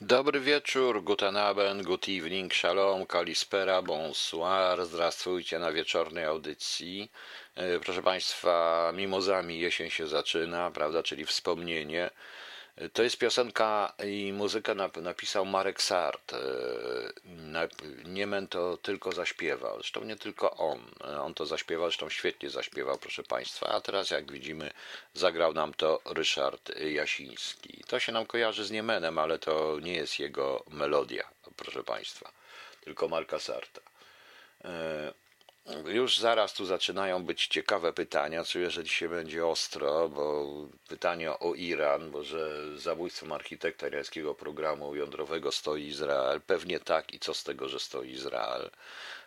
Dobry wieczór, guten Abend, good evening, shalom, kalispera, bonsoir, zdrastwujcie na wieczornej audycji. E, Proszę Państwa, mimozami jesień się zaczyna, prawda, czyli wspomnienie. E, To jest piosenka i muzykę nap- napisał Marek Sart. E, Niemen to tylko zaśpiewał, zresztą nie tylko on. E, On to zaśpiewał, zresztą świetnie zaśpiewał, proszę Państwa. A teraz, jak widzimy, zagrał nam to Ryszard Jasiński. To się nam kojarzy z Niemenem, ale to nie jest jego melodia, proszę Państwa, tylko Marka Sarta. Już zaraz tu zaczynają być ciekawe pytania. Czuję, że dzisiaj będzie ostro, bo pytanie o Iran, bo że zabójstwem architekta irańskiego programu jądrowego stoi Izrael. Pewnie tak i co z tego, że stoi Izrael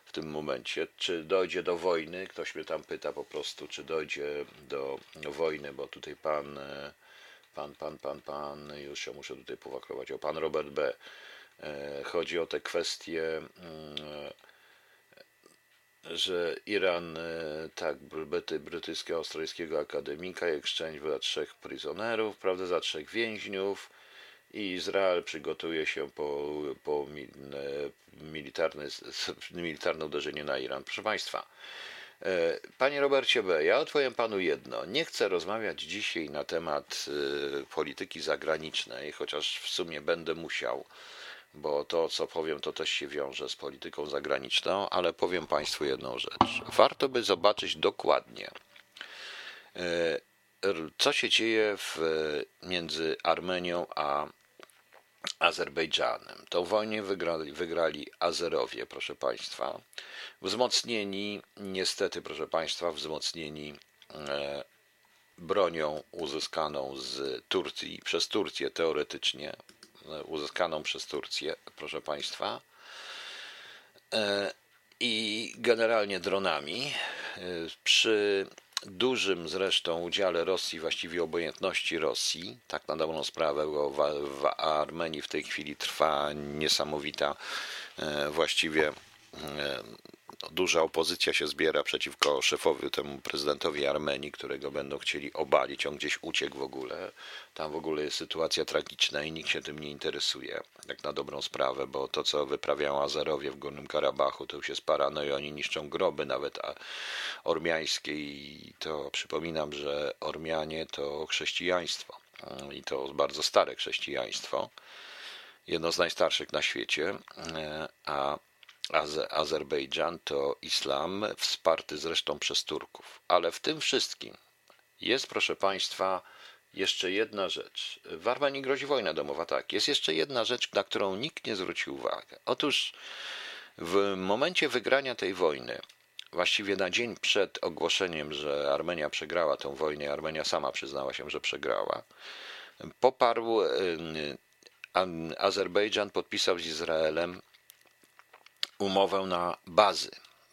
w tym momencie. Czy dojdzie do wojny? Ktoś mnie tam pyta po prostu, czy dojdzie do wojny, bo tutaj pan, e, pan, pan, pan, pan, już się muszę tutaj powakrować, o pan Robert B. E, Chodzi o te kwestie mm, że Iran, e, tak, bryty, brytyjskiego, australijskiego akademika, exchange za trzech prisonerów, prawda, za trzech więźniów i Izrael przygotuje się po, po e, militarne, militarne uderzenie na Iran. Proszę Państwa, e, Panie Robercie B., ja odpowiem Panu jedno. Nie chcę rozmawiać dzisiaj na temat polityki zagranicznej, chociaż w sumie będę musiał bo to, co powiem, to też się wiąże z polityką zagraniczną, ale powiem Państwu jedną rzecz. Warto by zobaczyć dokładnie, e, co się dzieje w, między Armenią a Azerbejdżanem. Tą wojnę wygrali, wygrali Azerowie, proszę Państwa. Wzmocnieni, niestety, proszę Państwa, wzmocnieni e, bronią uzyskaną z Turcji, przez Turcję teoretycznie, uzyskaną przez Turcję, proszę Państwa, e, i generalnie dronami. e, Przy dużym zresztą udziale Rosji, właściwie obojętności Rosji, tak na dobrą sprawę, bo w, Armenii w tej chwili trwa niesamowita e, właściwie no, duża opozycja się zbiera przeciwko szefowi, temu prezydentowi Armenii, którego będą chcieli obalić. On gdzieś uciekł w ogóle. Tam w ogóle jest sytuacja tragiczna i nikt się tym nie interesuje, jak na dobrą sprawę, bo to, co wyprawiają Azerowie w Górnym Karabachu, to już jest paranoja. Oni niszczą groby nawet ormiańskie i to przypominam, że Ormianie to chrześcijaństwo i to bardzo stare chrześcijaństwo jedno z najstarszych na świecie, e, a Azerbejdżan to islam, wsparty zresztą przez Turków. Ale w tym wszystkim jest, proszę Państwa, jeszcze jedna rzecz. W Armenii grozi wojna domowa, tak. Jest jeszcze jedna rzecz, na którą nikt nie zwrócił uwagi. Otóż w momencie wygrania tej wojny, właściwie na dzień przed ogłoszeniem, że Armenia przegrała tę wojnę, Armenia sama przyznała się, że przegrała, poparł An- Azerbejdżan podpisał z Izraelem umowę na bazy,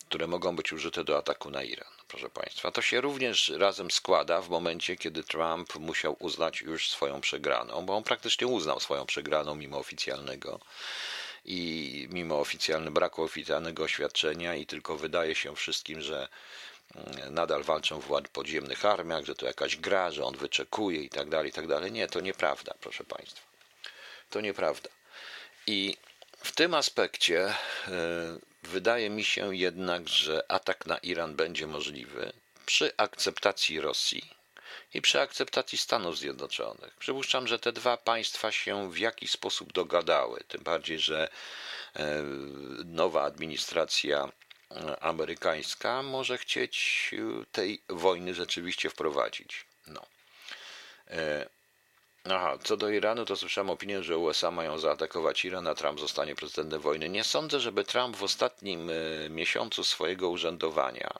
które mogą być użyte do ataku na Iran. Proszę Państwa, to się również razem składa w momencie, kiedy Trump musiał uznać już swoją przegraną, bo on praktycznie uznał swoją przegraną mimo oficjalnego i mimo oficjalnego braku oficjalnego oświadczenia i tylko wydaje się wszystkim, że mm, nadal walczą w podziemnych armiach, że to jakaś gra, że on wyczekuje i tak dalej, i tak dalej. Nie, to nieprawda, proszę Państwa. To nieprawda. I w tym aspekcie e, wydaje mi się jednak, że atak na Iran będzie możliwy przy akceptacji Rosji i przy akceptacji Stanów Zjednoczonych. Przypuszczam, że te dwa państwa się w jakiś sposób dogadały, tym bardziej, że e, nowa administracja e, amerykańska może chcieć tej wojny rzeczywiście wprowadzić. No. Aha, co do Iranu, to słyszałem opinię, że USA mają zaatakować Iran, a Trump zostanie prezydentem wojny. Nie sądzę, żeby Trump w ostatnim e, miesiącu swojego urzędowania,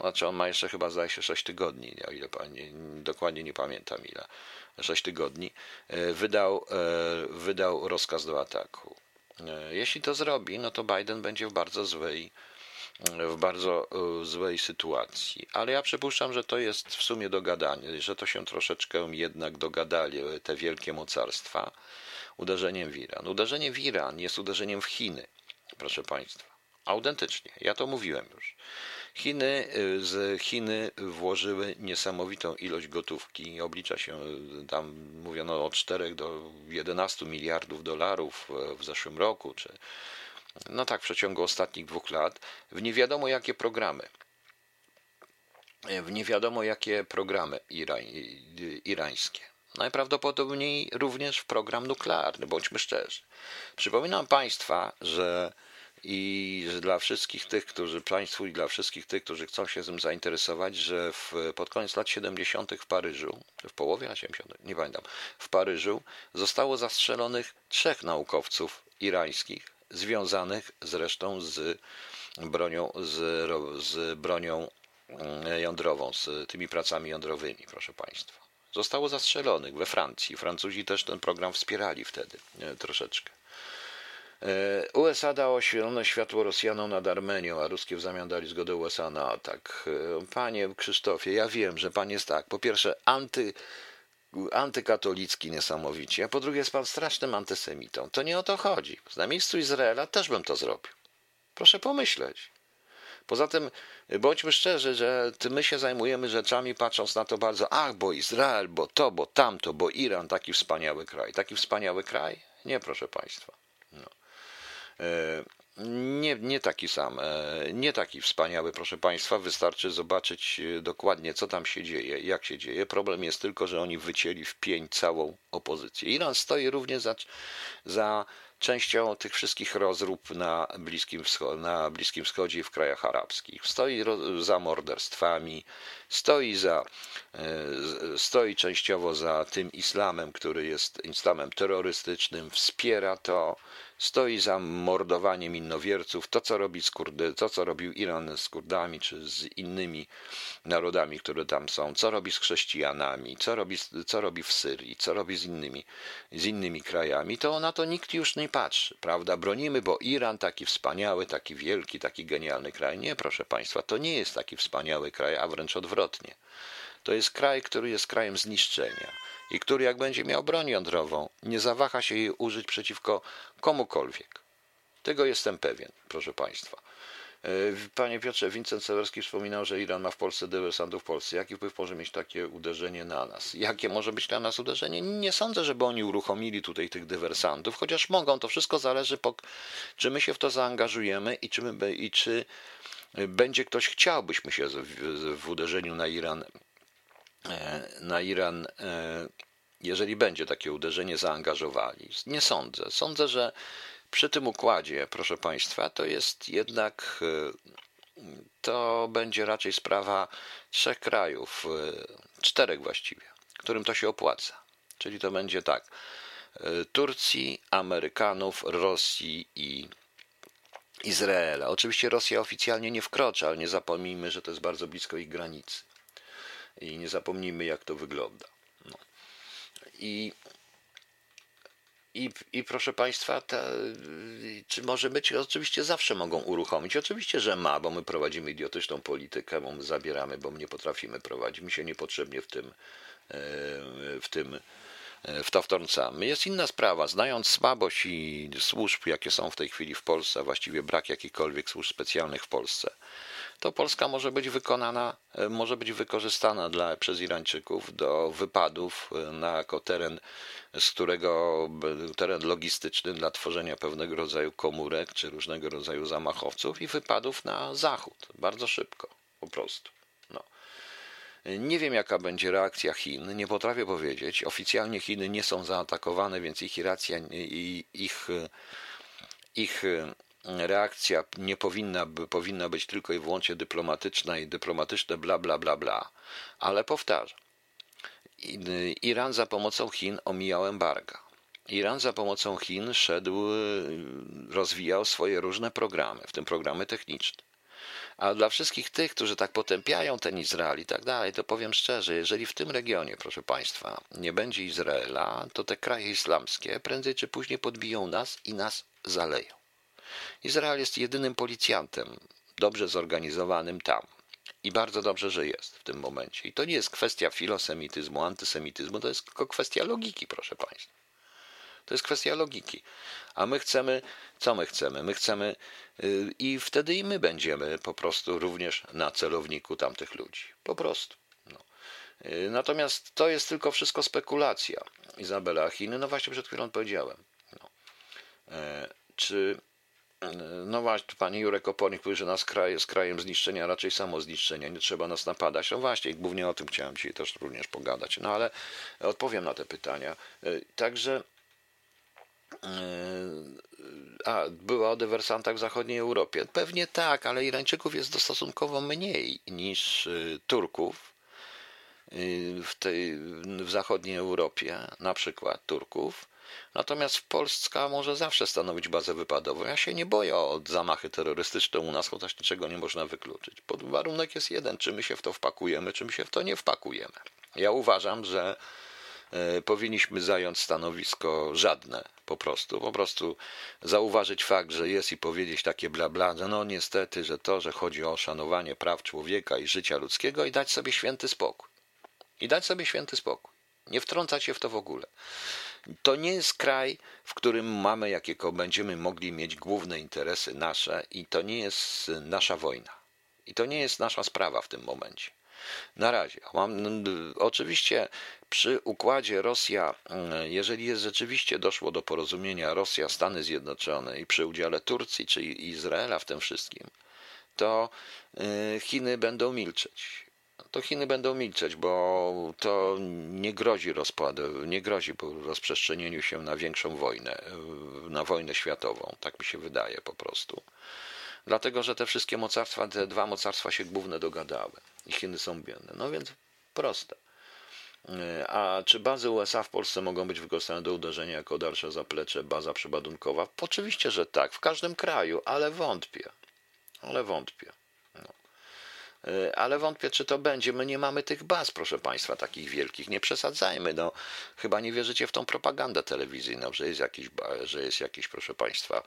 znaczy on ma jeszcze chyba zdaje się 6 tygodni, o ile nie, dokładnie nie pamiętam ile, 6 tygodni, e, wydał, e, wydał rozkaz do ataku. Jeśli to zrobi, no to Biden będzie w bardzo złej w bardzo e, złej sytuacji. Ale ja przypuszczam, że to jest w sumie dogadanie, że to się troszeczkę jednak dogadali e, te wielkie mocarstwa uderzeniem w Iran. Uderzenie w Iran jest uderzeniem w Chiny, proszę Państwa. Autentycznie. Ja to mówiłem już. Chiny, y, z Chiny włożyły niesamowitą ilość gotówki. Oblicza się tam, mówiono od 4 do 11 miliardów dolarów w zeszłym roku, czy no tak, w przeciągu ostatnich dwóch lat, w nie wiadomo jakie programy. W nie wiadomo jakie programy irańskie. Najprawdopodobniej również w program nuklearny, bądźmy szczerzy. Przypominam Państwa, że i dla wszystkich tych, którzy Państwu i dla wszystkich tych, którzy chcą się tym zainteresować, że w, pod koniec lat 70. w Paryżu, w połowie lat 70., nie pamiętam, w Paryżu zostało zastrzelonych trzech naukowców irańskich, związanych zresztą z bronią, z, z bronią mm, jądrową, z tymi pracami jądrowymi, proszę Państwa. Zostało zastrzelonych we Francji. Francuzi też ten program wspierali wtedy e, troszeczkę. E, USA dało zielone światło Rosjanom nad Armenią, a ruskie w zamian dali zgodę USA na atak. E, panie Krzysztofie, ja wiem, że pan jest tak, po pierwsze anty, antykatolicki niesamowicie, a po drugie jest pan strasznym antysemitą. To nie o to chodzi. Na miejscu Izraela też bym to zrobił. Proszę pomyśleć. Poza tym, bądźmy szczerzy, że my się zajmujemy rzeczami, patrząc na to bardzo, ach, bo Izrael, bo to, bo tamto, bo Iran, taki wspaniały kraj. Taki wspaniały kraj? Nie, proszę Państwa. No. E, nie, nie taki sam, e, nie taki wspaniały, proszę Państwa. Wystarczy zobaczyć e, dokładnie, co tam się dzieje, jak się dzieje. Problem jest tylko, że oni wycięli w pień całą opozycję. Iran stoi również za, za częścią tych wszystkich rozrób na Bliskim, Wschodzie, na Bliskim Wschodzie i w krajach arabskich. Stoi za morderstwami, stoi, za, stoi częściowo za tym islamem, który jest islamem terrorystycznym, wspiera to stoi za mordowaniem innowierców, to co, robi z Kurdy, to co robił Iran z Kurdami czy z innymi narodami, które tam są, co robi z chrześcijanami, co robi, co robi w Syrii, co robi z innymi, z innymi krajami, to na to nikt już nie patrzy, prawda? Bronimy, bo Iran taki wspaniały, taki wielki, taki genialny kraj. Nie, proszę Państwa, to nie jest taki wspaniały kraj, a wręcz odwrotnie. To jest kraj, który jest krajem zniszczenia i który, jak będzie miał broń jądrową, nie zawaha się jej użyć przeciwko komukolwiek. Tego jestem pewien, proszę Państwa. E, panie Piotrze, Wincent Sewerski wspominał, że Iran ma w Polsce dywersantów w Polsce. Jaki wpływ może mieć takie uderzenie na nas? Jakie może być na nas uderzenie? Nie sądzę, żeby oni uruchomili tutaj tych dywersantów, chociaż mogą. To wszystko zależy, po, czy my się w to zaangażujemy i czy, my, i czy będzie ktoś chciał, byśmy się w, w uderzeniu na Iran na Iran, e, jeżeli będzie takie uderzenie, zaangażowali. Nie sądzę. Sądzę, że przy tym układzie, proszę Państwa, to jest jednak, e, to będzie raczej sprawa trzech krajów, czterech właściwie, którym to się opłaca. Czyli to będzie tak, Turcji, Amerykanów, Rosji i Izraela. Oczywiście Rosja oficjalnie nie wkrocza, ale nie zapomnijmy, że to jest bardzo blisko ich granicy. I nie zapomnijmy, jak to wygląda. No. I, i, I proszę Państwa, ta, czy może być? Oczywiście zawsze mogą uruchomić. Oczywiście, że ma, bo my prowadzimy idiotyczną politykę, bo my zabieramy, bo my nie potrafimy prowadzić. My się niepotrzebnie w tym, e, w tym w to wtrącamy. Jest inna sprawa. Znając słabość i służb, jakie są w tej chwili w Polsce, a właściwie brak jakichkolwiek służb specjalnych w Polsce, to Polska może być wykonana, e, może być wykorzystana dla, przez Irańczyków do wypadów e, na jako teren, z którego teren logistyczny dla tworzenia pewnego rodzaju komórek czy różnego rodzaju zamachowców i wypadów na zachód. Bardzo szybko, po prostu. No. Nie wiem, jaka będzie reakcja Chin, nie potrafię powiedzieć. Oficjalnie Chiny nie są zaatakowane, więc ich reakcja, ich, ich reakcja nie powinna, powinna być tylko i wyłącznie dyplomatyczna i dyplomatyczne bla bla bla bla. Ale powtarzam, Iran za pomocą Chin omijał embarga. Iran za pomocą Chin szedł, rozwijał swoje różne programy, w tym programy techniczne. A dla wszystkich tych, którzy tak potępiają ten Izrael i tak dalej, to powiem szczerze, jeżeli w tym regionie, proszę Państwa, nie będzie Izraela, to te kraje islamskie prędzej czy później podbiją nas i nas zaleją. Izrael jest jedynym policjantem dobrze zorganizowanym tam. I bardzo dobrze, że jest w tym momencie. I to nie jest kwestia filosemityzmu, antysemityzmu, to jest tylko kwestia logiki, proszę Państwa. To jest kwestia logiki. A my chcemy, co my chcemy? My chcemy y, i wtedy i my będziemy po prostu również na celowniku tamtych ludzi. Po prostu. No. Y, natomiast to jest tylko wszystko spekulacja. Izabela Chiny, no właśnie przed chwilą powiedziałem. No. E, czy no właśnie, pani Jurek Opornik mówi, że nas kraj jest krajem zniszczenia, raczej samo zniszczenia, nie trzeba nas napadać. No właśnie, głównie o tym chciałem dzisiaj też również pogadać. No ale odpowiem na te pytania. E, także e, a, była o dywersantach w zachodniej Europie. Pewnie tak, ale Irańczyków jest stosunkowo mniej niż e, Turków w, tej, w zachodniej Europie, na przykład Turków. Natomiast Polska może zawsze stanowić bazę wypadową. Ja się nie boję o zamachy terrorystyczne u nas, chociaż niczego nie można wykluczyć. Pod warunek jest jeden, czy my się w to wpakujemy, czy my się w to nie wpakujemy. Ja uważam, że e, powinniśmy zająć stanowisko żadne po prostu, po prostu zauważyć fakt, że jest i powiedzieć takie bla bla, że no niestety, że to, że chodzi o szanowanie praw człowieka i życia ludzkiego i dać sobie święty spokój. I dać sobie święty spokój. Nie wtrącać się w to w ogóle. To nie jest kraj, w którym mamy jakiego będziemy mogli mieć główne interesy nasze i to nie jest nasza wojna. I to nie jest nasza sprawa w tym momencie. Na razie. Mam, oczywiście przy układzie Rosja, jeżeli jest rzeczywiście doszło do porozumienia Rosja-Stany Zjednoczone i przy udziale Turcji czy Izraela w tym wszystkim, to y, Chiny będą milczeć to Chiny będą milczeć, bo to nie grozi rozpadu, nie grozi rozprzestrzenieniu się na większą wojnę, na wojnę światową. Tak mi się wydaje po prostu. Dlatego, że te wszystkie mocarstwa, te dwa mocarstwa się główne dogadały i Chiny są biedne. No więc proste. A czy bazy USA w Polsce mogą być wykorzystane do uderzenia jako dalsze zaplecze, baza przyładunkowa? Oczywiście, że tak, w każdym kraju, ale wątpię. Ale wątpię. E, ale wątpię, czy to będzie. My nie mamy tych baz, proszę Państwa, takich wielkich. Nie przesadzajmy. No, chyba nie wierzycie w tą propagandę telewizyjną, że jest jakiś, że jest jakiś proszę Państwa,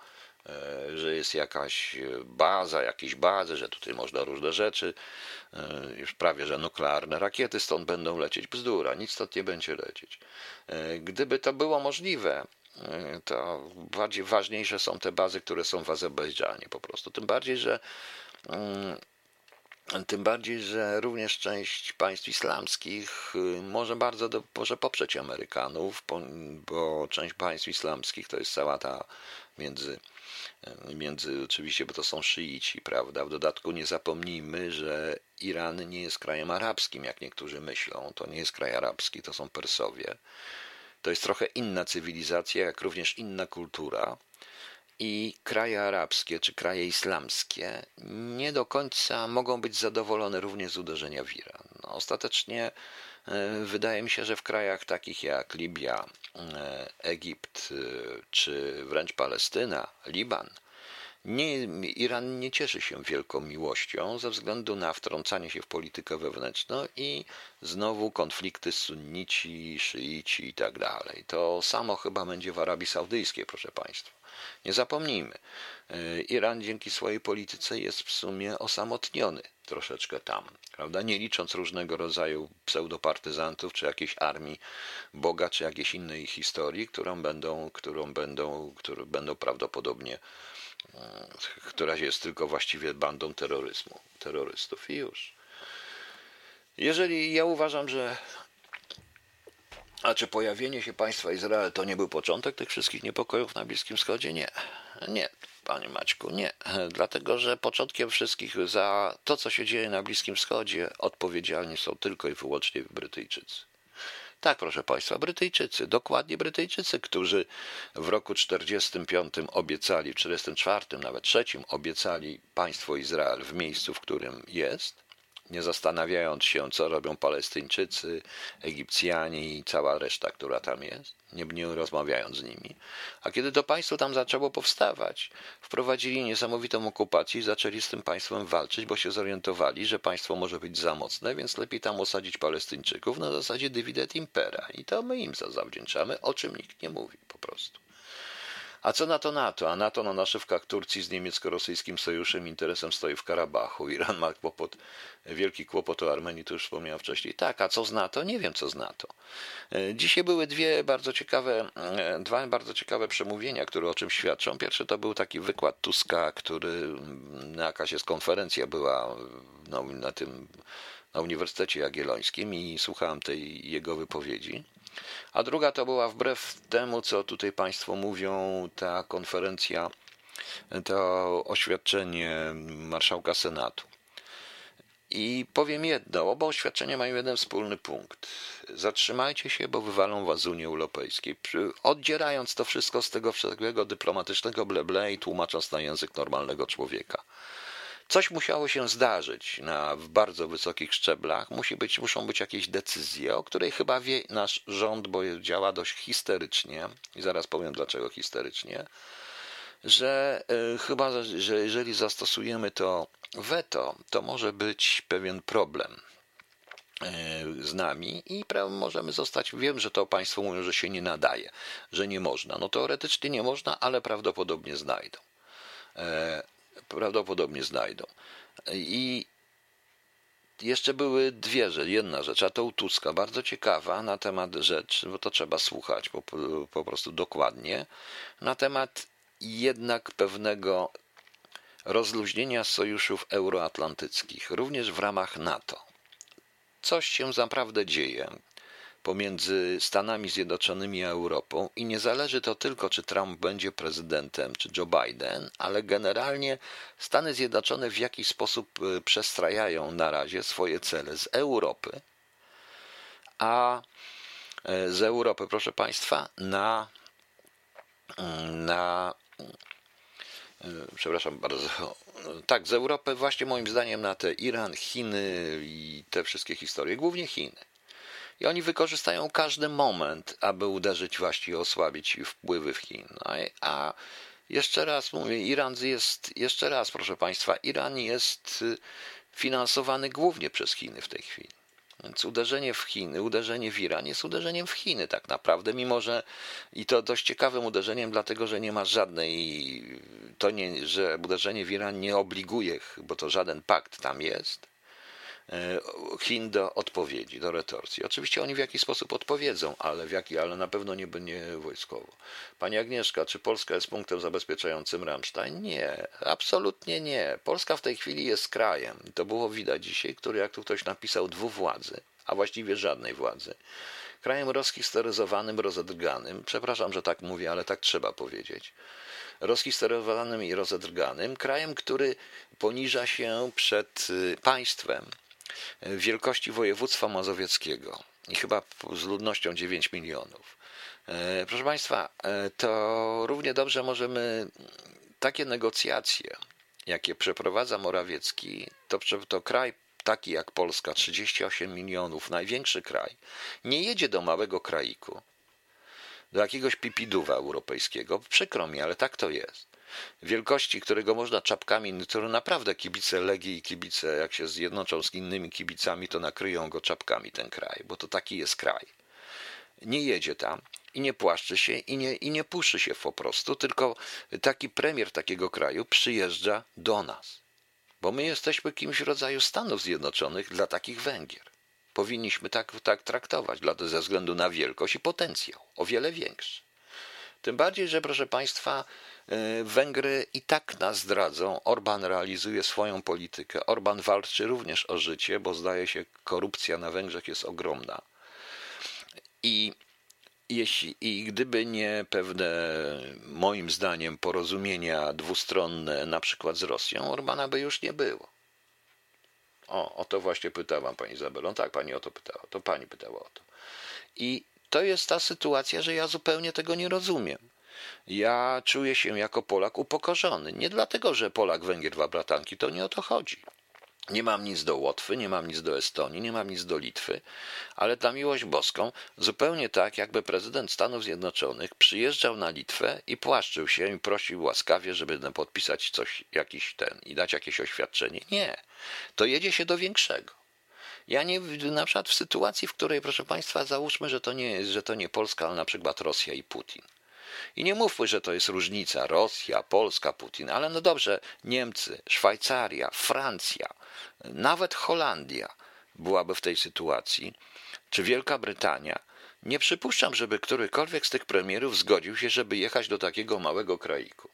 e, że jest jakaś baza, jakieś bazy, że tutaj można różne rzeczy, e, już prawie, że nuklearne rakiety stąd będą lecieć. Bzdura, nic stąd nie będzie lecieć. Gdyby to było możliwe, to bardziej ważniejsze są te bazy, które są w Azerbejdżanie po prostu. Tym bardziej, że mm, tym bardziej, że również część państw islamskich y, może bardzo do, może poprzeć Amerykanów, bo część państw islamskich to jest cała ta między, y, między oczywiście, bo to są szyici, prawda? W dodatku nie zapomnijmy, że Iran nie jest krajem arabskim, jak niektórzy myślą. To nie jest kraj arabski, to są Persowie. To jest trochę inna cywilizacja, jak również inna kultura i kraje arabskie czy kraje islamskie nie do końca mogą być zadowolone również z uderzenia w Iran. No, ostatecznie e, wydaje mi się, że w krajach takich jak Libia, e, Egipt e, czy wręcz Palestyna, Liban, nie, Iran nie cieszy się wielką miłością ze względu na wtrącanie się w politykę wewnętrzną i znowu konflikty sunnici, szyici i tak dalej. To samo chyba będzie w Arabii Saudyjskiej, proszę Państwa. Nie zapomnijmy, e, Iran dzięki swojej polityce jest w sumie osamotniony troszeczkę tam, prawda? Nie licząc różnego rodzaju pseudopartyzantów, czy jakiejś armii Boga, czy jakiejś innej historii, którą będą, którą będą, które będą prawdopodobnie, e, która jest tylko właściwie bandą terroryzmu, terrorystów i już. Jeżeli ja uważam, że a czy pojawienie się państwa Izrael to nie był początek tych wszystkich niepokojów na Bliskim Wschodzie? Nie. Nie, panie Maćku, nie. Dlatego, że początkiem wszystkich za to, co się dzieje na Bliskim Wschodzie, odpowiedzialni są tylko i wyłącznie Brytyjczycy. Tak, proszę Państwa, Brytyjczycy, dokładnie Brytyjczycy, którzy w roku 45 obiecali, w 44 nawet trzecim obiecali państwo Izrael w miejscu, w którym jest, nie zastanawiając się, co robią Palestyńczycy, Egipcjanie i cała reszta, która tam jest, nie, nie rozmawiając z nimi. A kiedy to państwo tam zaczęło powstawać, wprowadzili niesamowitą okupację i zaczęli z tym państwem walczyć, bo się zorientowali, że państwo może być za mocne, więc lepiej tam osadzić Palestyńczyków na zasadzie dywidend impera. I to my im za zawdzięczamy, o czym nikt nie mówi po prostu. A co na to NATO? A NATO na naszywkach Turcji z niemiecko-rosyjskim sojuszem interesem stoi w Karabachu. Iran ma kłopot, wielki kłopot o Armenii, to już wspomniałem wcześniej. Tak, a co z NATO? Nie wiem, co z NATO. E, dzisiaj były dwie bardzo ciekawe, e, dwa bardzo ciekawe przemówienia, które o czym świadczą. Pierwszy to był taki wykład Tuska, który na jakaś jest konferencja była no, na tym na Uniwersytecie Jagiellońskim i słuchałem tej jego wypowiedzi. A druga to była wbrew temu, co tutaj Państwo mówią, ta konferencja, to oświadczenie marszałka Senatu. I powiem jedno, oba oświadczenia mają jeden wspólny punkt. Zatrzymajcie się, bo wywalą was z Unii Europejskiej. Oddzierając to wszystko z tego wszystkiego dyplomatycznego bleble i tłumacząc na język normalnego człowieka. Coś musiało się zdarzyć na, w bardzo wysokich szczeblach. Musi być, muszą być jakieś decyzje, o której chyba wie nasz rząd, bo działa dość histerycznie. I zaraz powiem dlaczego histerycznie. Że y, chyba, że jeżeli zastosujemy to weto, to może być pewien problem y, z nami i możemy zostać. Wiem, że to Państwo mówią, że się nie nadaje, że nie można. No teoretycznie nie można, ale prawdopodobnie znajdą. Prawdopodobnie znajdą. I jeszcze były dwie rzeczy. Jedna rzecz, a to u Tuska, bardzo ciekawa na temat rzeczy, bo to trzeba słuchać po, po prostu dokładnie, na temat jednak pewnego rozluźnienia sojuszów euroatlantyckich, również w ramach NATO. Coś się naprawdę dzieje pomiędzy Stanami Zjednoczonymi a Europą i nie zależy to tylko, czy Trump będzie prezydentem, czy Joe Biden, ale generalnie Stany Zjednoczone w jakiś sposób y, przestrajają na razie swoje cele z Europy, a y, z Europy, proszę Państwa, na, na y, przepraszam bardzo, tak, z Europy właśnie moim zdaniem na te Iran, Chiny i te wszystkie historie, głównie Chiny. I oni wykorzystają każdy moment, aby uderzyć właściwie, osłabić wpływy w Chin. No a jeszcze raz mówię, Iran jest, jeszcze raz proszę Państwa, Iran jest y, finansowany głównie przez Chiny w tej chwili. Więc uderzenie w Chiny, uderzenie w Iran jest uderzeniem w Chiny tak naprawdę, mimo że i to dość ciekawym uderzeniem, dlatego że nie ma żadnej, to nie, że uderzenie w Iran nie obliguje, bo to żaden pakt tam jest, Chin do odpowiedzi, do retorsji. Oczywiście oni w jakiś sposób odpowiedzą, ale w jaki, ale na pewno nie, nie wojskowo. Pani Agnieszka, czy Polska jest punktem zabezpieczającym Rammstein? Nie, absolutnie nie. Polska w tej chwili jest krajem, to było widać dzisiaj, który, jak tu ktoś napisał, dwóch władzy, a właściwie żadnej władzy. Krajem rozhistoryzowanym, rozedrganym, przepraszam, że tak mówię, ale tak trzeba powiedzieć rozhistoryzowanym i rozedrganym, krajem, który poniża się przed y, państwem, wielkości województwa mazowieckiego i chyba z ludnością 9 milionów. E, proszę Państwa, e, to równie dobrze możemy takie negocjacje, jakie przeprowadza Morawiecki, to, to kraj taki jak Polska, 38 milionów, największy kraj, nie jedzie do małego kraiku, do jakiegoś pipiduwa europejskiego. Przykro mi, ale tak to jest wielkości, którego można czapkami, które naprawdę kibice Legii i kibice, jak się zjednoczą z innymi kibicami, to nakryją go czapkami ten kraj, bo to taki jest kraj. Nie jedzie tam i nie płaszczy się i nie, i nie puszy się po prostu, tylko taki premier takiego kraju przyjeżdża do nas. Bo my jesteśmy kimś rodzaju Stanów Zjednoczonych dla takich Węgier. Powinniśmy tak, tak traktować, dlatego ze względu na wielkość i potencjał, o wiele większy. Tym bardziej, że proszę Państwa, Węgry i tak nas zdradzą. Orban realizuje swoją politykę. Orban walczy również o życie, bo zdaje się, korupcja na Węgrzech jest ogromna. I jeśli, I gdyby nie pewne, moim zdaniem, porozumienia dwustronne, na przykład z Rosją, Orbana by już nie było. O, o to właśnie pytałam pani Izabelą. Tak, pani o to pytała. To pani pytała o to. I to jest ta sytuacja, że ja zupełnie tego nie rozumiem ja czuję się jako Polak upokorzony. Nie dlatego, że Polak, Węgier, dwa bratanki, to nie o to chodzi. Nie mam nic do Łotwy, nie mam nic do Estonii, nie mam nic do Litwy, ale na miłość boską, zupełnie tak, jakby prezydent Stanów Zjednoczonych przyjeżdżał na Litwę i płaszczył się i prosił łaskawie, żeby podpisać coś, jakiś ten i dać jakieś oświadczenie. Nie, to jedzie się do większego. Ja nie, na przykład w sytuacji, w której, proszę Państwa, załóżmy, że to nie że to nie Polska, ale na przykład Rosja i Putin I nie mówmy, że to jest różnica Rosja, Polska, Putin, ale no dobrze, Niemcy, Szwajcaria, Francja, nawet Holandia byłaby w tej sytuacji, czy Wielka Brytania. Nie przypuszczam, żeby którykolwiek z tych premierów zgodził się, żeby jechać do takiego małego kraiku.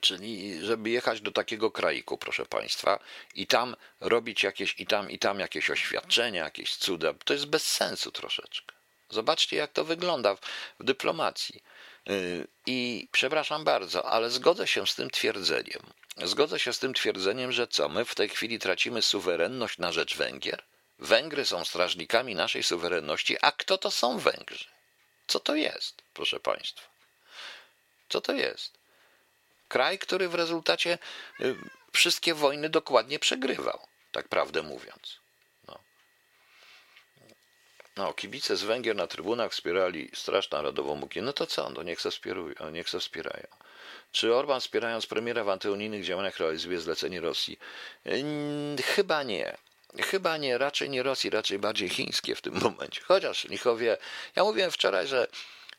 Czyli żeby jechać do takiego kraiku, proszę Państwa, i tam robić jakieś, i tam, i tam jakieś oświadczenia, jakieś cuda, to jest bez sensu troszeczkę. Zobaczcie, jak to wygląda w, dyplomacji. Yy, I przepraszam bardzo, ale zgodzę się z tym twierdzeniem. Zgodzę się z tym twierdzeniem, że co, my w tej chwili tracimy suwerenność na rzecz Węgier? Węgry są strażnikami naszej suwerenności, a kto to są Węgrzy? Co to jest, proszę Państwa? Co to jest? Kraj, który w rezultacie y, wszystkie wojny dokładnie przegrywał, tak prawdę mówiąc. No. kibice z Węgier na trybunach wspierali Straż Narodową Muki. No to co? No niech se, wspierują, niech se wspierają. Czy Orban wspierając premiera w antyunijnych działaniach realizuje zlecenie Rosji? Chyba nie. Chyba nie, raczej nie Rosji, raczej bardziej chińskie w tym momencie. Chociaż Lichowie, ja mówiłem wczoraj, że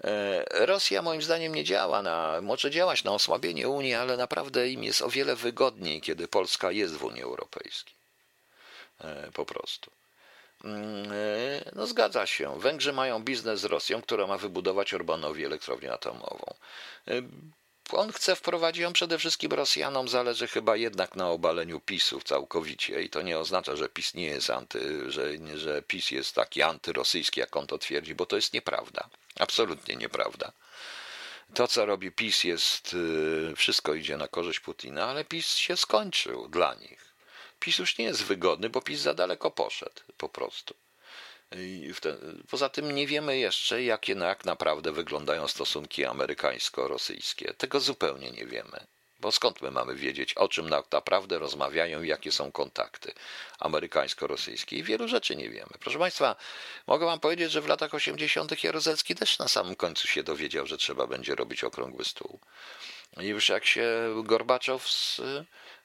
E, Rosja moim zdaniem nie działa na, może działać na osłabienie Unii, ale naprawdę im jest o wiele wygodniej, kiedy Polska jest w Unii Europejskiej. E, po prostu. Mm, e, no zgadza się. Węgrzy mają biznes z Rosją, która ma wybudować Orbanowi elektrownię atomową. On chce wprowadzić ją przede wszystkim Rosjanom, zależy chyba jednak na obaleniu PiSów całkowicie i to nie oznacza, że PiS nie jest anty, że, że PiS jest taki antyrosyjski, jak on to twierdzi, bo to jest nieprawda. Absolutnie nieprawda. To, co robi PiS, jest. Y, wszystko idzie na korzyść Putina, ale PiS się skończył dla nich. PiS już nie jest wygodny, bo PiS za daleko poszedł po prostu. Ten, poza tym nie wiemy jeszcze, jakie jak naprawdę wyglądają stosunki amerykańsko-rosyjskie. Tego zupełnie nie wiemy. Bo skąd my mamy wiedzieć, o czym naprawdę rozmawiają i jakie są kontakty amerykańsko-rosyjskie? I wielu rzeczy nie wiemy. Proszę Państwa, mogę Wam powiedzieć, że w latach 80. Jaruzelski też na samym końcu się dowiedział, że trzeba będzie robić okrągły stół. I już jak się Gorbaczow z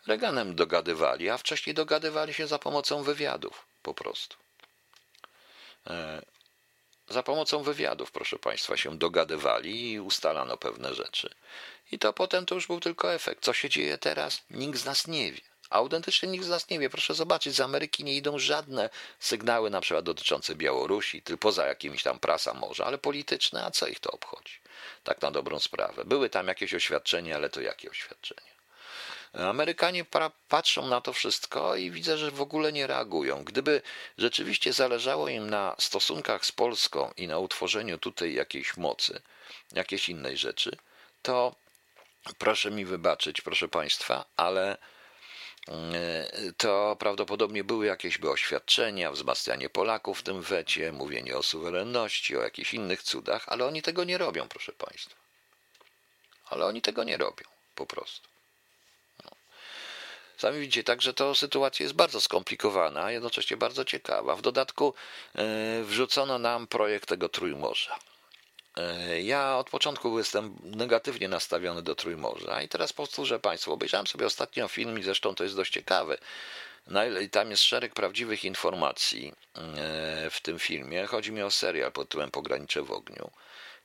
Reganem dogadywali, a wcześniej dogadywali się za pomocą wywiadów po prostu. E, za pomocą wywiadów, proszę Państwa, się dogadywali i ustalano pewne rzeczy. I to potem to już był tylko efekt. Co się dzieje teraz? Nikt z nas nie wie. Autentycznie nikt z nas nie wie. Proszę zobaczyć, z Ameryki nie idą żadne sygnały, na przykład dotyczące Białorusi, tylko poza jakimiś tam prasa może, ale polityczne, a co ich to obchodzi? Tak na dobrą sprawę. Były tam jakieś oświadczenia, ale to jakie oświadczenia? Amerykanie patrzą na to wszystko i widzę, że w ogóle nie reagują. Gdyby rzeczywiście zależało im na stosunkach z Polską i na utworzeniu tutaj jakiejś mocy, jakiejś innej rzeczy, to proszę mi wybaczyć, proszę Państwa, ale mm, to prawdopodobnie były jakieś by oświadczenia, wzmacnianie Polaków w tym wecie, mówienie o suwerenności, o jakichś innych cudach, ale oni tego nie robią, proszę Państwa. Ale oni tego nie robią, po prostu. Sami widzicie, także to sytuacja jest bardzo skomplikowana, a jednocześnie bardzo ciekawa. W dodatku e, wrzucono nam projekt tego Trójmorza. E, ja od początku jestem negatywnie nastawiony do Trójmorza i teraz powtórzę Państwu, obejrzałem sobie ostatnio film i zresztą to jest dość ciekawe. I tam jest szereg prawdziwych informacji e, w tym filmie. Chodzi mi o serial pod tytułem Pogranicze w ogniu.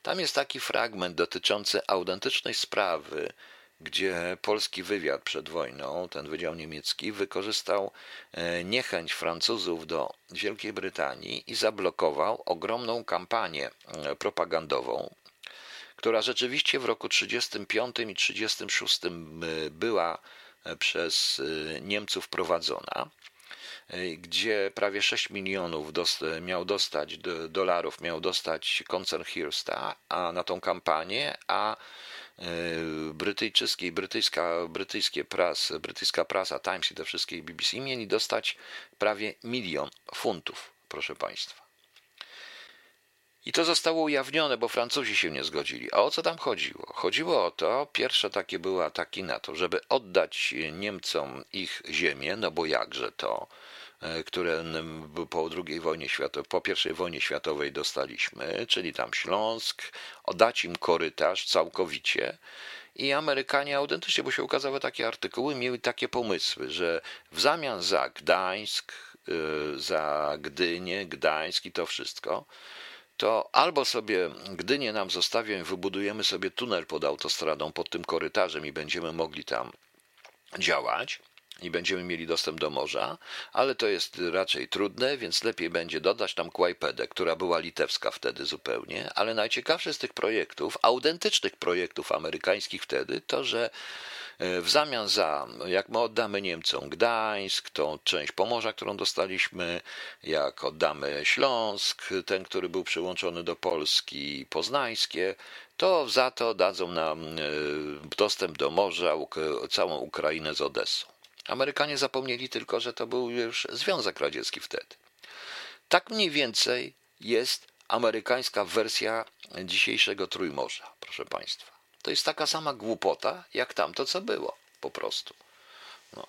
Tam jest taki fragment dotyczący autentycznej sprawy gdzie polski wywiad przed wojną, ten wydział niemiecki, wykorzystał e, niechęć Francuzów do Wielkiej Brytanii i zablokował ogromną kampanię e, propagandową, która rzeczywiście w roku 1935 i 1936 e, była przez Niemców prowadzona, gdzie prawie 6 milionów miał dostać dolarów, miał dostać koncern Hirsta a na tą kampanię, a E, brytyjskiej, brytyjska, brytyjskie pras, brytyjska prasa, Times i te wszystkie BBC mieli dostać prawie milion funtów, proszę Państwa. I to zostało ujawnione, bo Francuzi się nie zgodzili. A o co tam chodziło? Chodziło o to, pierwsze takie były ataki na to, żeby oddać Niemcom ich ziemię, no bo jakże to, które po II wojnie światowej, po I wojnie światowej dostaliśmy, czyli tam Śląsk, oddać im korytarz całkowicie. I Amerykanie autentycznie, bo się ukazały takie artykuły, mieli takie pomysły, że w zamian za Gdańsk, e, za Gdynię, Gdańsk i to wszystko, to albo sobie Gdynię nam zostawią i wybudujemy sobie tunel pod autostradą, pod tym korytarzem i będziemy mogli tam działać i będziemy mieli dostęp do morza, ale to jest raczej trudne, więc lepiej będzie dodać tam Kłajpedę, która była litewska wtedy zupełnie, ale najciekawsze z tych projektów, autentycznych projektów amerykańskich wtedy, to że e, w zamian za, jak my oddamy Niemcom Gdańsk, tą część Pomorza, którą dostaliśmy, jak oddamy Śląsk, ten, który był przyłączony do Polski, Poznańskie, to za to dadzą nam e, dostęp do morza, całą Ukrainę z Odessą. Amerykanie zapomnieli tylko, że to był już Związek Radziecki wtedy. Tak mniej więcej jest amerykańska wersja dzisiejszego Trójmorza, proszę Państwa. To jest taka sama głupota, jak tamto, co było, po prostu. No.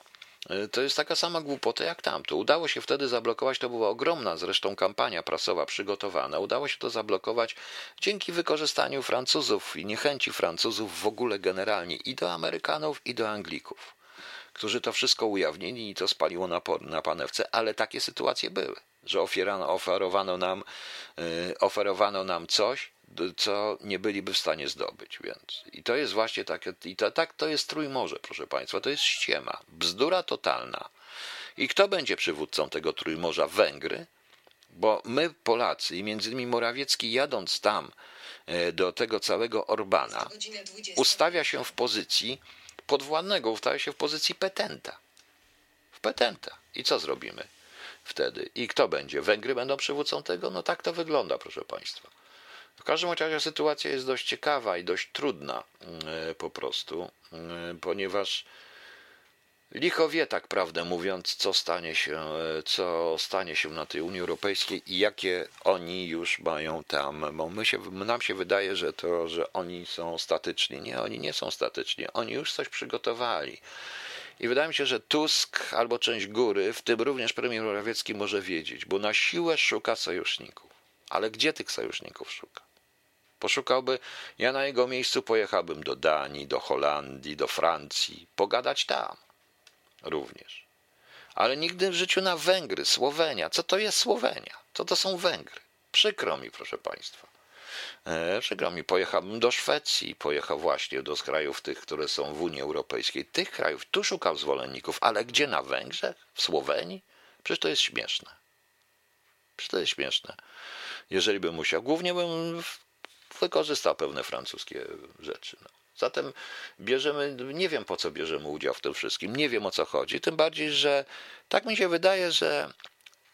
To jest taka sama głupota jak tamto. Udało się wtedy zablokować, to była ogromna zresztą kampania prasowa przygotowana. Udało się to zablokować dzięki wykorzystaniu Francuzów i niechęci Francuzów w ogóle generalnie i do Amerykanów, i do Anglików którzy to wszystko ujawnili i to spaliło na, na panewce, ale takie sytuacje były, że ofierano, oferowano, nam, yy, oferowano nam coś, co nie byliby w stanie zdobyć. Więc. I to jest właśnie takie, i to, tak to jest Trójmorze, proszę Państwa, to jest ściema, bzdura totalna. I kto będzie przywódcą tego Trójmorza? Węgry? Bo my, Polacy, i między innymi Morawiecki, jadąc tam e, do tego całego Orbana, ustawia się w pozycji, podwładnego ustawia się w pozycji petenta. W petenta. I co zrobimy wtedy? I kto będzie? Węgry będą przywódcą tego? No tak to wygląda, proszę Państwa. W każdym razie sytuacja jest dość ciekawa i dość trudna e, po prostu, e, ponieważ licho wie, tak prawdę mówiąc, co stanie się, e, co stanie się na tej Unii Europejskiej i jakie oni już mają tam. Bo my się, nam się wydaje, że to, że oni są statyczni. Nie, oni nie są statyczni. Oni już coś przygotowali. I wydaje mi się, że Tusk albo część góry, w tym również premier Morawiecki, może wiedzieć, bo na siłę szuka sojuszników. Ale gdzie tych sojuszników szuka? Poszukałby, ja na jego miejscu pojechałbym do Danii, do Holandii, do Francji, pogadać tam również. Ale nigdy w życiu na Węgry, Słowenia. Co to jest Słowenia? Co to są Węgry? Przykro mi, proszę Państwa. E, przykro mi, pojechałbym do Szwecji, pojechał właśnie do krajów tych, które są w Unii Europejskiej. Tych krajów, tu szukał zwolenników, ale gdzie na Węgrzech? W Słowenii? Przecież to jest śmieszne. Przecież to jest śmieszne. Jeżeli bym musiał, głównie bym wykorzystał pewne francuskie rzeczy. No. Zatem bierzemy, nie wiem po co bierzemy udział w tym wszystkim, nie wiem o co chodzi, tym bardziej, że tak mi się wydaje, że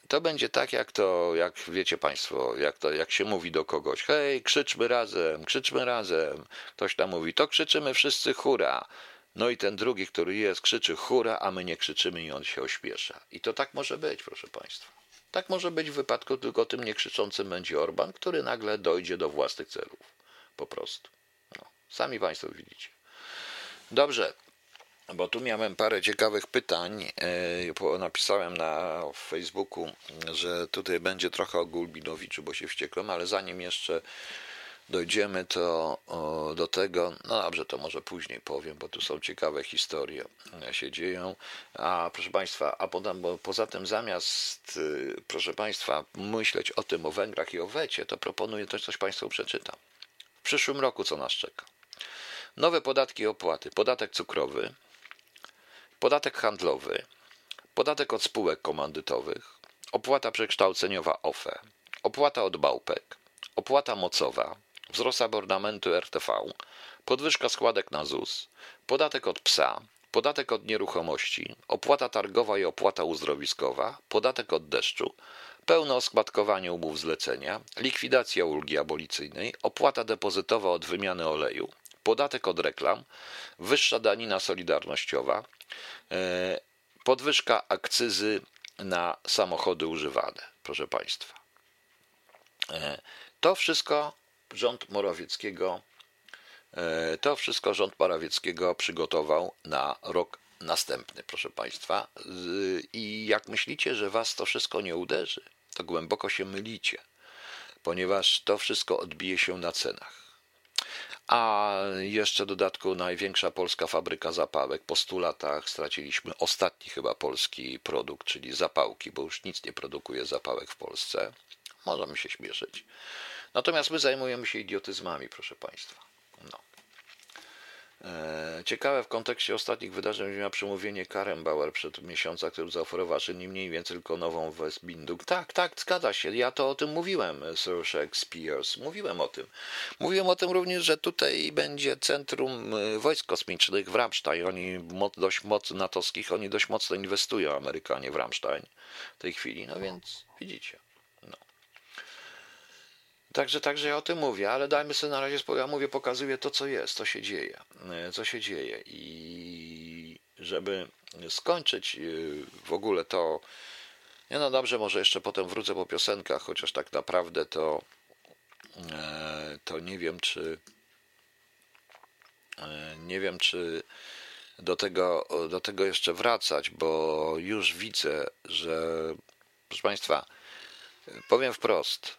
to będzie tak, jak to, jak wiecie Państwo, jak to, jak się mówi do kogoś, hej, krzyczmy razem, krzyczmy razem. Ktoś tam mówi, to krzyczymy wszyscy hura. No i ten drugi, który jest, krzyczy hura, a my nie krzyczymy i on się ośpiesza. I to tak może być, proszę Państwa. Tak może być w wypadku, tylko tym niekrzyczącym będzie Orban, który nagle dojdzie do własnych celów. Po prostu. Sami Państwo widzicie. Dobrze, bo tu miałem parę ciekawych pytań. E, napisałem na Facebooku, że tutaj będzie trochę o Gulbinowiczu, bo się wściekłem, ale zanim jeszcze dojdziemy to do tego, no dobrze, to może później powiem, bo tu są ciekawe historie e, się dzieją. A proszę Państwa, a potem, bo poza tym zamiast, y, proszę Państwa, myśleć o tym, o Węgrach i o Wecie, to proponuję coś, coś Państwu przeczytam. W przyszłym roku co nas czeka? Nowe podatki i opłaty. Podatek cukrowy, podatek handlowy, podatek od spółek komandytowych, opłata przekształceniowa OFE, opłata od bałpek, opłata mocowa, wzrost abonamentu RTV, podwyżka składek na ZUS, podatek od psa, podatek od nieruchomości, opłata targowa i opłata uzdrowiskowa, podatek od deszczu, pełne oskładkowanie umów zlecenia, likwidacja ulgi abolicyjnej, opłata depozytowa od wymiany oleju, podatek od reklam, wyższa danina solidarnościowa, e, podwyżka akcyzy na samochody używane, proszę Państwa. E, to wszystko rząd Morawieckiego, e, to wszystko rząd Morawieckiego przygotował na rok następny, proszę Państwa. I jak myślicie, że Was to wszystko nie uderzy, to głęboko się mylicie, ponieważ to wszystko odbije się na cenach. A jeszcze dodatku największa polska fabryka zapałek. Po 100 latach straciliśmy ostatni chyba polski produkt, czyli zapałki, bo już nic nie produkuje zapałek w Polsce. Możemy się śmieszyć. Natomiast my zajmujemy się idiotyzmami, proszę Państwa. No. E, ciekawe w kontekście ostatnich wydarzeń miał przemówienie Karen Bauer przed miesiąca, który zaoferował nie mniej więcej tylko nową Westbindung. Tak, tak, zgadza się. Ja to o tym mówiłem, Sir Shakespeare. Mówiłem o tym. Mówiłem o tym również, że tutaj będzie Centrum e, Wojsk Kosmicznych w Ramstein. Oni dość mocno natowskich, oni dość mocno inwestują, Amerykanie w Ramstein w tej chwili. No więc widzicie. Także, także ja o tym mówię, ale dajmy sobie na razie spokój. Ja mówię, pokazuję to, co jest, co się dzieje, e, co się dzieje. I żeby skończyć e, w ogóle to, nie no dobrze, może jeszcze potem wrócę po piosenkach, chociaż tak naprawdę to, e, to nie wiem, czy nie wiem, czy do tego, do tego jeszcze wracać, bo już widzę, że proszę Państwa, powiem wprost,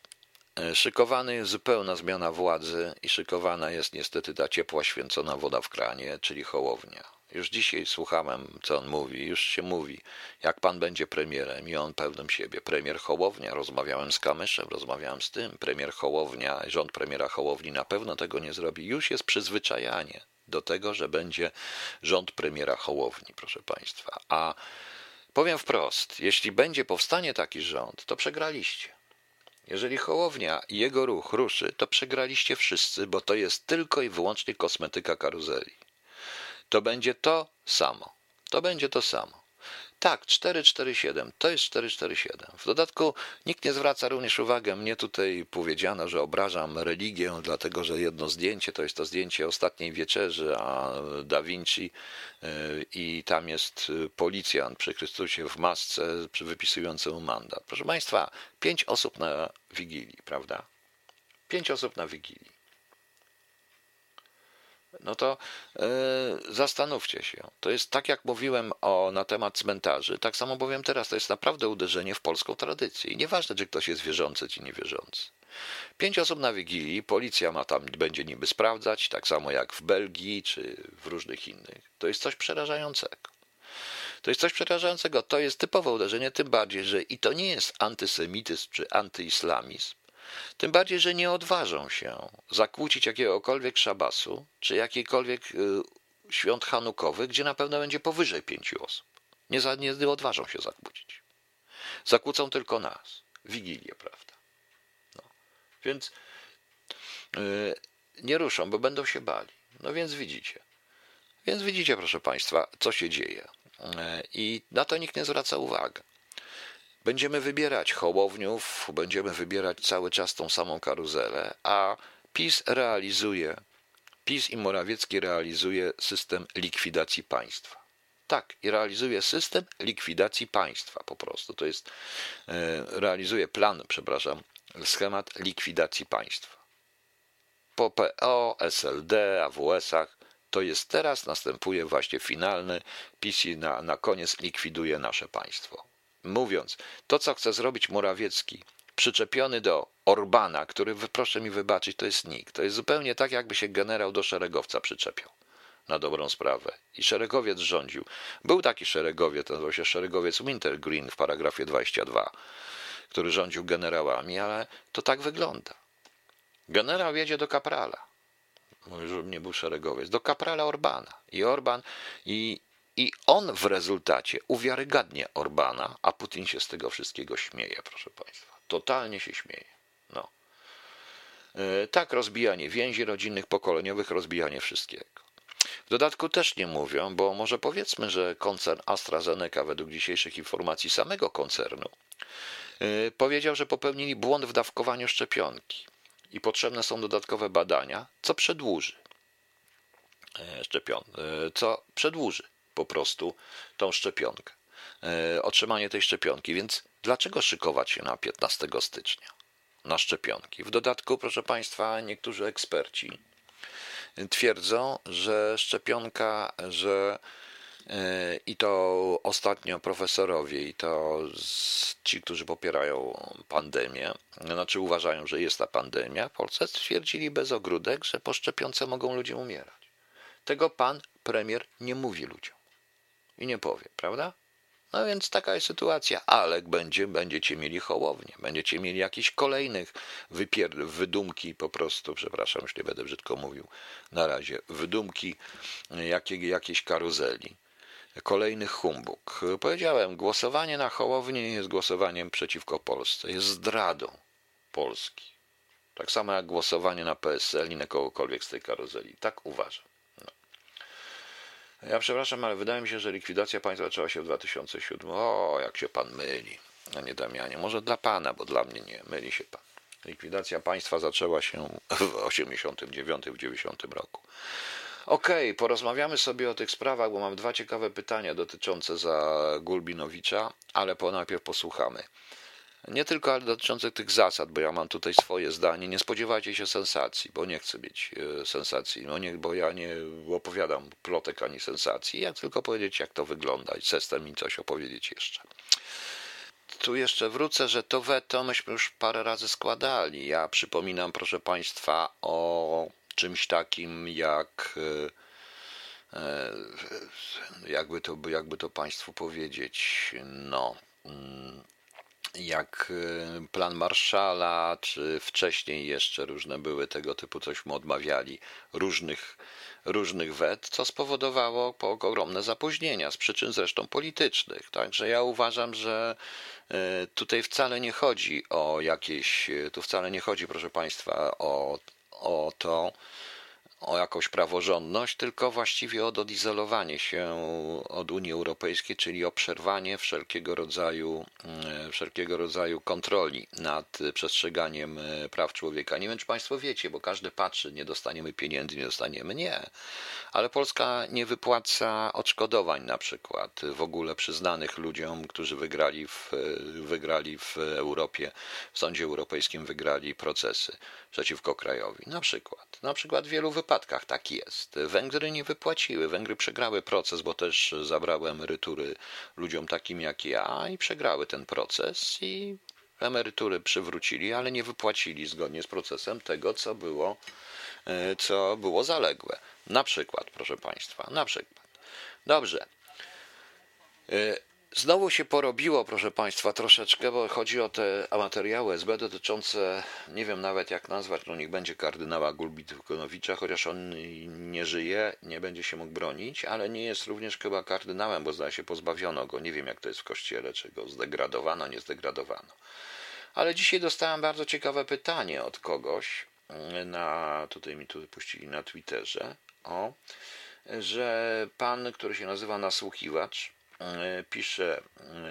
szykowany jest zupełna zmiana władzy i szykowana jest niestety ta ciepła święcona woda w kranie, czyli Hołownia. Już dzisiaj słuchałem, co on mówi, już się mówi, jak pan będzie premierem i on pewnym siebie. Premier Hołownia, rozmawiałem z Kamyszem, rozmawiałem z tym, premier Hołownia, rząd premiera Hołowni na pewno tego nie zrobi. Już jest przyzwyczajanie do tego, że będzie rząd premiera Hołowni, proszę państwa. A powiem wprost, jeśli będzie powstanie taki rząd, to przegraliście. Jeżeli Hołownia i jego ruch ruszy, to przegraliście wszyscy, bo to jest tylko i wyłącznie kosmetyka karuzeli. To będzie to samo. To będzie to samo. Tak, 447, to jest 447. W dodatku nikt nie zwraca również uwagi, mnie tutaj powiedziano, że obrażam religię, dlatego że jedno zdjęcie to jest to zdjęcie ostatniej wieczerzy, a Da Vinci y, i tam jest policjant przy Chrystusie w masce wypisujący mu mandat. Proszę Państwa, pięć osób na Wigilii, prawda? Pięć osób na Wigilii no to yy, zastanówcie się. To jest tak, jak mówiłem o, na temat cmentarzy, tak samo powiem teraz, to jest naprawdę uderzenie w polską tradycję. I nieważne, czy ktoś jest wierzący, czy niewierzący. Pięć osób na Wigilii, policja ma tam, będzie niby sprawdzać, tak samo jak w Belgii, czy w różnych innych. To jest coś przerażającego. To jest coś przerażającego. To jest typowe uderzenie, tym bardziej, że i to nie jest antysemityzm czy antyislamizm, tym bardziej, że nie odważą się zakłócić jakiegokolwiek szabasu czy jakiejkolwiek y, świąt hanukowych, gdzie na pewno będzie powyżej pięciu osób. Nie, za, nie odważą się zakłócić. Zakłócą tylko nas. Wigilię, prawda? No. Więc yy, nie ruszą, bo będą się bali. No więc widzicie. Więc widzicie, proszę Państwa, co się dzieje. Yy, I na to nikt nie zwraca uwagi. Będziemy wybierać hołowniów, będziemy wybierać cały czas tą samą karuzelę, a PiS realizuje, PiS i Morawiecki realizuje system likwidacji państwa. Tak, i realizuje system likwidacji państwa po prostu. To jest, e, realizuje plan, przepraszam, schemat likwidacji państwa. Po PO, SLD, AWS-ach to jest teraz, następuje właśnie finalny, PiS na, na koniec likwiduje nasze państwo mówiąc, to co chce zrobić Morawiecki, przyczepiony do Orbana, który, proszę mi wybaczyć, to jest nikt. To jest zupełnie tak, jakby się generał do szeregowca przyczepiał. Na dobrą sprawę. I szeregowiec rządził. Był taki szeregowiec, nazywał się szeregowiec Wintergreen w paragrafie 22, który rządził generałami, ale to tak wygląda. Generał jedzie do kaprala. Mówi, że nie był szeregowiec. Do kaprala Orbana. I Orban, i i on w rezultacie uwiarygadnia Orbana, a Putin się z tego wszystkiego śmieje, proszę Państwa. Totalnie się śmieje. No. E, tak, rozbijanie więzi rodzinnych, pokoleniowych, rozbijanie wszystkiego. W dodatku też nie mówią, bo może powiedzmy, że koncern AstraZeneca, według dzisiejszych informacji samego koncernu, e, powiedział, że popełnili błąd w dawkowaniu szczepionki i potrzebne są dodatkowe badania, co przedłuży e, szczepion, co przedłuży po prostu tą szczepionkę, e, otrzymanie tej szczepionki. Więc dlaczego szykować się na 15 stycznia na szczepionki? W dodatku, proszę Państwa, niektórzy eksperci twierdzą, że szczepionka, że e, i to ostatnio profesorowie, i to ci, którzy popierają pandemię, znaczy uważają, że jest ta pandemia, w Polsce stwierdzili bez ogródek, że po szczepionce mogą ludzie umierać. Tego pan premier nie mówi ludziom i nie powie, prawda? No więc taka jest sytuacja. Ale będzie, będziecie mieli hołownię, będziecie mieli jakiś kolejnych wypier... wydumki po prostu, przepraszam, już nie będę brzydko mówił na razie, wydumki jakiej, jakiejś karuzeli. Kolejnych humbug. Powiedziałem, głosowanie na hołownię jest głosowaniem przeciwko Polsce, jest zdradą Polski. Tak samo jak głosowanie na PSL i na kogokolwiek z tej karuzeli. Tak uważam. Ja przepraszam, ale wydaje mi się, że likwidacja państwa zaczęła się w 2007. O, jak się pan myli, a nie Damianie. Może dla pana, bo dla mnie nie. Myli się pan. Likwidacja państwa zaczęła się w 89, w 90 roku. Okej, okay, porozmawiamy sobie o tych sprawach, bo mam dwa ciekawe pytania dotyczące za Gulbinowicza, ale po najpierw posłuchamy. Nie tylko ale dotyczących tych zasad, bo ja mam tutaj swoje zdanie. Nie spodziewajcie się sensacji, bo nie chcę mieć e, sensacji, no nie, bo ja nie opowiadam plotek ani sensacji. Ja tylko powiedzieć, jak to wygląda i mi coś opowiedzieć jeszcze. Tu jeszcze wrócę, że to weto myśmy już parę razy składali. Ja przypominam, proszę Państwa, o czymś takim jak e, e, jakby to, jakby to Państwu powiedzieć, no mm, jak y, plan Marszala, czy wcześniej jeszcze różne były tego typu, cośmy odmawiali, różnych, różnych wet, co spowodowało ogromne zapóźnienia, z przyczyn zresztą politycznych. Także ja uważam, że y, tutaj wcale nie chodzi o jakieś, tu wcale nie chodzi, proszę Państwa, o, o to, o jakąś praworządność, tylko właściwie o odizolowanie się od Unii Europejskiej, czyli o przerwanie wszelkiego rodzaju, mm, wszelkiego rodzaju kontroli nad przestrzeganiem e, praw człowieka. Nie wiem, czy Państwo wiecie, bo każdy patrzy, nie dostaniemy pieniędzy, nie dostaniemy. Nie. Ale Polska nie wypłaca odszkodowań na przykład w ogóle przyznanych ludziom, którzy wygrali w, wygrali w Europie, w Sądzie Europejskim wygrali procesy przeciwko krajowi. Na przykład. Na przykład wielu wypadkach tak jest. Węgry nie wypłaciły. Węgry przegrały proces, bo też zabrały emerytury ludziom takim jak ja i przegrały ten proces i emerytury przywrócili, ale nie wypłacili zgodnie z procesem tego, co było, e, co było zaległe. Na przykład, proszę Państwa, na przykład. Dobrze. Znowu się porobiło, proszę Państwa, troszeczkę, bo chodzi o te materiały SB dotyczące, nie wiem nawet jak nazwać, no niech będzie kardynała Gulbitkonowicza, chociaż on nie żyje, nie będzie się mógł bronić, ale nie jest również chyba kardynałem, bo zdaje się pozbawiono go, nie wiem jak to jest w kościele, czy go zdegradowano, nie zdegradowano. Ale dzisiaj dostałem bardzo ciekawe pytanie od kogoś, na, tutaj mi tu puścili na Twitterze, o, że pan, który się nazywa Nasłuchiwacz, pisze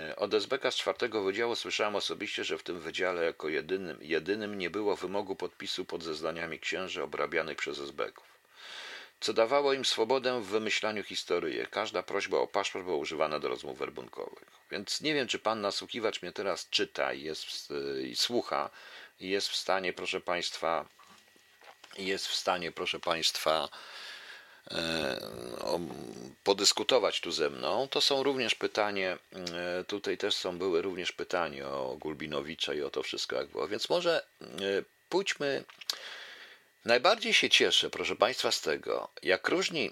e, od SBK z czwartego wydziału słyszałem osobiście, że w tym wydziale jako jedynym, jedynym nie było wymogu podpisu pod zeznaniami księży obrabianych przez SBków, co dawało im swobodę w wymyślaniu historii. Każda prośba o paszport była używana do rozmów werbunkowych. Więc nie wiem, czy pan nasłuchiwacz mnie teraz czyta i, jest, i słucha i jest w stanie, proszę państwa, jest w stanie, proszę państwa, E, podyskutować tu ze mną, to są również pytanie, e, tutaj też są, były również pytania o Gulbinowicza i o to wszystko jak było, więc może e, pójdźmy, najbardziej się cieszę, proszę Państwa, z tego, jak różni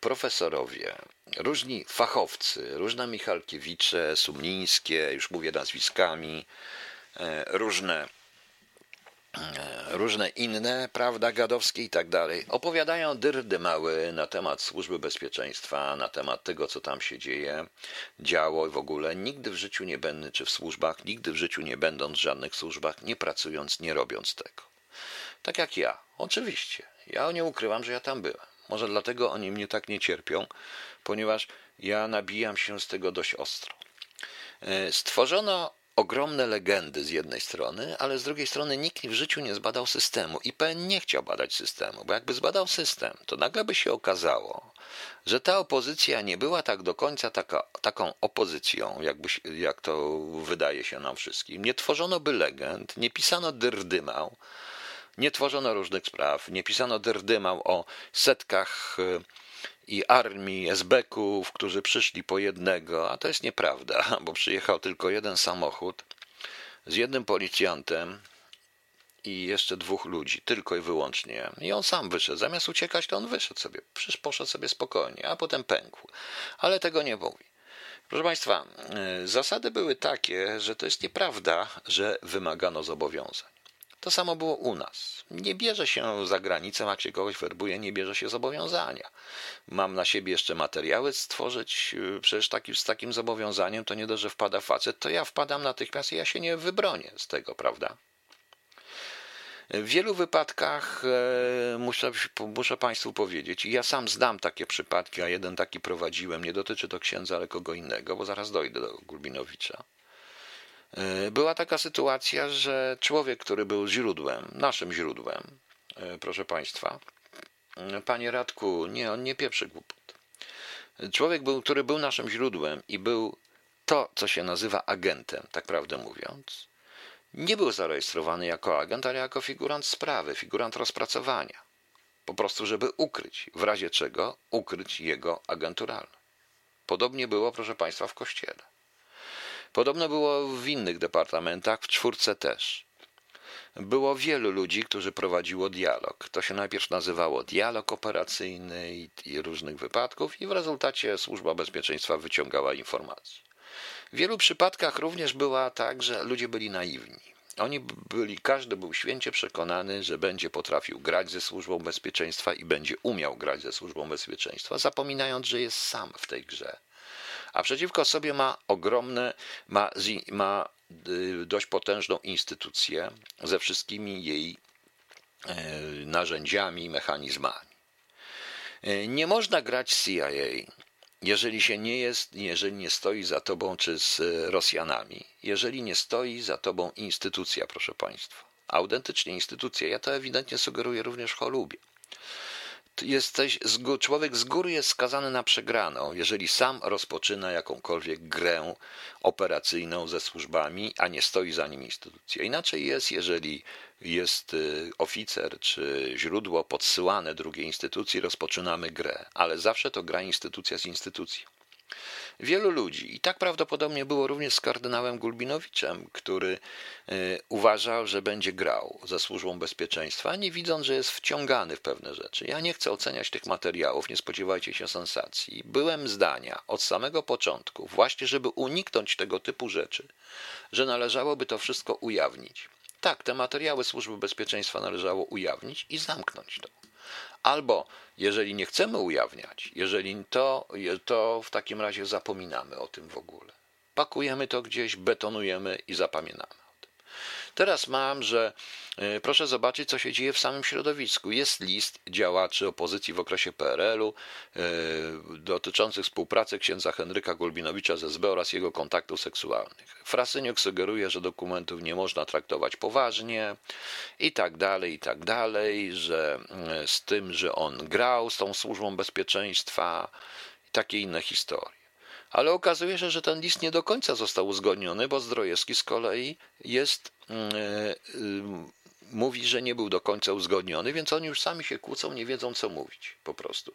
profesorowie, różni fachowcy, różne Michalkiewicze, Sumnińskie, już mówię nazwiskami, różne E, różne inne, prawda, gadowskie i tak dalej, opowiadają dyrdy małe na temat służby bezpieczeństwa, na temat tego, co tam się dzieje, działo w ogóle. Nigdy w życiu nie będę, czy w służbach, nigdy w życiu nie będąc w żadnych służbach, nie pracując, nie robiąc tego. Tak jak ja, oczywiście. Ja nie ukrywam, że ja tam byłem. Może dlatego oni mnie tak nie cierpią, ponieważ ja nabijam się z tego dość ostro. E, stworzono ogromne legendy z jednej strony, ale z drugiej strony nikt w życiu nie zbadał systemu. IPN nie chciał badać systemu, bo jakby zbadał system, to nagle by się okazało, że ta opozycja nie była tak do końca taka, taką opozycją, jakby, jak to wydaje się nam wszystkim. Nie tworzono by legend, nie pisano dyrdymał, nie tworzono różnych spraw, nie pisano dyrdymał o setkach i armii esbeków, którzy przyszli po jednego, a to jest nieprawda, bo przyjechał tylko jeden samochód z jednym policjantem i jeszcze dwóch ludzi, tylko i wyłącznie. I on sam wyszedł. Zamiast uciekać, to on wyszedł sobie. Przecież poszedł sobie spokojnie, a potem pękł. Ale tego nie mówi. Proszę Państwa, e, zasady były takie, że to jest nieprawda, że wymagano zobowiązań. To samo było u nas. Nie bierze się za granicę, jak się kogoś werbuje, nie bierze się zobowiązania. Mam na siebie jeszcze materiały stworzyć, e, przecież taki, z takim zobowiązaniem to nie dość, że wpada facet, to ja wpadam natychmiast i ja się nie wybronię z tego, prawda? W wielu wypadkach e, muszę, muszę Państwu powiedzieć, i ja sam znam takie przypadki, a jeden taki prowadziłem, nie dotyczy to księdza, ale kogo innego, bo zaraz dojdę do Gulbinowicza. E, była taka sytuacja, że człowiek, który był źródłem, naszym źródłem, e, proszę Państwa, Panie Radku, nie, on nie pieprzy głupot. Człowiek, był, który był naszym źródłem i był to, co się nazywa agentem, tak prawdę mówiąc, nie był zarejestrowany jako agent, ale jako figurant sprawy, figurant rozpracowania. Po prostu, żeby ukryć, w razie czego ukryć jego agenturalność. Podobnie było, proszę Państwa, w kościele. Podobno było w innych departamentach, w czwórce też. Było wielu ludzi, którzy prowadziło dialog. To się najpierw nazywało dialog operacyjny i, i różnych wypadków, i w rezultacie służba bezpieczeństwa wyciągała informacje. W wielu przypadkach również była tak, że ludzie byli naiwni. Oni byli, każdy był święcie przekonany, że będzie potrafił grać ze służbą bezpieczeństwa i będzie umiał grać ze służbą bezpieczeństwa, zapominając, że jest sam w tej grze. A przeciwko sobie ma ogromne, ma, ma y, dość potężną instytucję ze wszystkimi jej e, narzędziami, mechanizmami. E, nie można grać CIA jeżeli się nie jest, jeżeli nie stoi za tobą czy z Rosjanami, jeżeli nie stoi za tobą instytucja, proszę Państwa, autentycznie instytucja, ja to ewidentnie sugeruję również w Cholubie. Jesteś, człowiek z góry jest skazany na przegraną, jeżeli sam rozpoczyna jakąkolwiek grę operacyjną ze służbami, a nie stoi za nim instytucja. Inaczej jest, jeżeli jest y, oficer czy źródło podsyłane drugiej instytucji, rozpoczynamy grę, ale zawsze to gra instytucja z instytucją. Wielu ludzi, i tak prawdopodobnie było również z kardynałem Gulbinowiczem, który y, uważał, że będzie grał ze służbą bezpieczeństwa, nie widząc, że jest wciągany w pewne rzeczy. Ja nie chcę oceniać tych materiałów, nie spodziewajcie się sensacji. Byłem zdania od samego początku, właśnie żeby uniknąć tego typu rzeczy, że należałoby to wszystko ujawnić. Tak, te materiały służby bezpieczeństwa należało ujawnić i zamknąć to. Albo jeżeli nie chcemy ujawniać, jeżeli to, to w takim razie zapominamy o tym w ogóle. Pakujemy to gdzieś, betonujemy i zapominamy. Teraz mam, że e, proszę zobaczyć, co się dzieje w samym środowisku. Jest list działaczy opozycji w okresie PRL-u e, dotyczących współpracy księdza Henryka Gulbinowicza ze SB oraz jego kontaktów seksualnych. Frasyniuk sugeruje, że dokumentów nie można traktować poważnie i tak dalej, i tak dalej, że e, z tym, że on grał z tą służbą bezpieczeństwa i takie inne historie ale okazuje się, że ten list nie do końca został uzgodniony, bo Zdrojewski z kolei jest, yy, mówi, że nie był do końca uzgodniony, więc oni już sami się kłócą, nie wiedzą co mówić po prostu.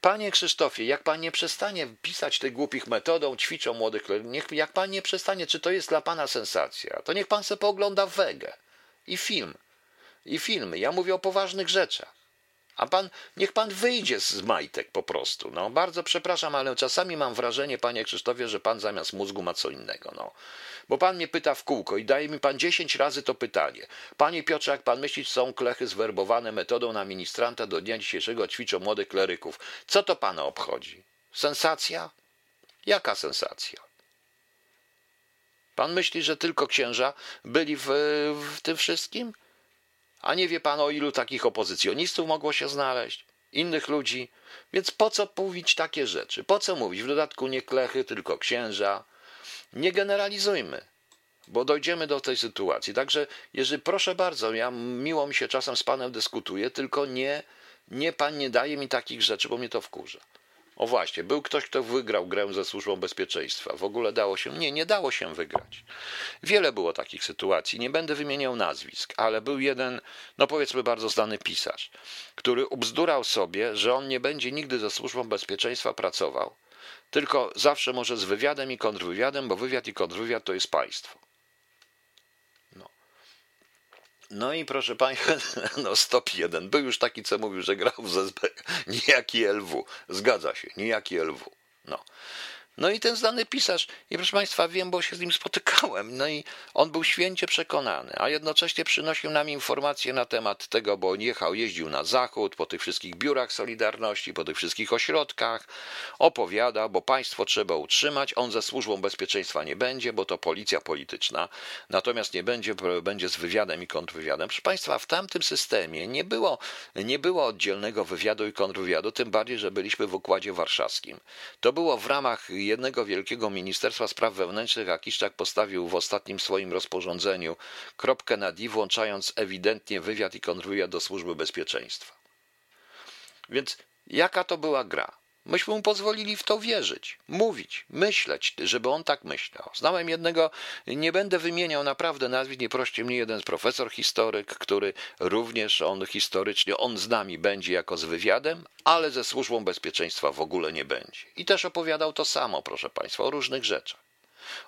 Panie Krzysztofie, jak pan nie przestanie pisać tych głupich metodą, ćwiczą młodych, niech, jak pan nie przestanie, czy to jest dla pana sensacja, to niech pan se poogląda Wegę i film. I filmy. Ja mówię o poważnych rzeczach. A pan, niech pan wyjdzie z majtek po prostu. No, bardzo przepraszam, ale czasami mam wrażenie, panie Krzysztofie, że pan zamiast mózgu ma co innego. No. Bo pan mnie pyta w kółko i daje mi pan dziesięć razy to pytanie. Panie Piotrze, jak pan myśli, są klechy zwerbowane metodą na ministranta do dnia dzisiejszego ćwiczą młodych kleryków. Co to pana obchodzi? Sensacja? Jaka sensacja? Pan myśli, że tylko księża byli w, w tym wszystkim? A nie wie pan, o ilu takich opozycjonistów mogło się znaleźć, innych ludzi. Więc po co mówić takie rzeczy? Po co mówić? W dodatku nie klechy, tylko księża. Nie generalizujmy, bo dojdziemy do tej sytuacji. Także, jeżeli proszę bardzo, ja miło mi się czasem z panem dyskutuje, tylko nie, nie pan nie daje mi takich rzeczy, bo mnie to wkurza. O właśnie, był ktoś, kto wygrał grę ze służbą bezpieczeństwa. W ogóle dało się. Nie, nie dało się wygrać. Wiele było takich sytuacji. Nie będę wymieniał nazwisk, ale był jeden, no powiedzmy, bardzo znany pisarz, który ubzdurał sobie, że on nie będzie nigdy ze służbą bezpieczeństwa pracował, tylko zawsze może z wywiadem i kontrwywiadem, bo wywiad i kontrwywiad to jest państwo. No i proszę Państwa, no stop jeden. Był już taki, co mówił, że grał w ZSB. Niejaki LW. Zgadza się, niejaki LW. No. No i ten znany pisarz, i proszę Państwa, wiem, bo się z nim spotykałem, no i on był święcie przekonany, a jednocześnie przynosił nam informacje na temat tego, bo on jechał, jeździł na zachód, po tych wszystkich biurach Solidarności, po tych wszystkich ośrodkach, opowiada, bo państwo trzeba utrzymać, on ze służbą bezpieczeństwa nie będzie, bo to policja polityczna, natomiast nie będzie, będzie z wywiadem i kontrwywiadem. Proszę Państwa, w tamtym systemie nie było, nie było oddzielnego wywiadu i kontrwywiadu, tym bardziej, że byliśmy w Układzie Warszawskim. To było w ramach jednego wielkiego Ministerstwa Spraw Wewnętrznych, a Kiszczak postawił w ostatnim swoim rozporządzeniu kropkę nad i, włączając ewidentnie wywiad i kontrwywiad do służby bezpieczeństwa. Więc jaka to była gra? Myśmy mu pozwolili w to wierzyć, mówić, myśleć, żeby on tak myślał. Znałem jednego, nie będę wymieniał naprawdę nazwisk, nie proście mnie, jeden profesor historyk, który również on historycznie, on z nami będzie jako z wywiadem, ale ze służbą bezpieczeństwa w ogóle nie będzie. I też opowiadał to samo, proszę Państwa, o różnych rzeczach.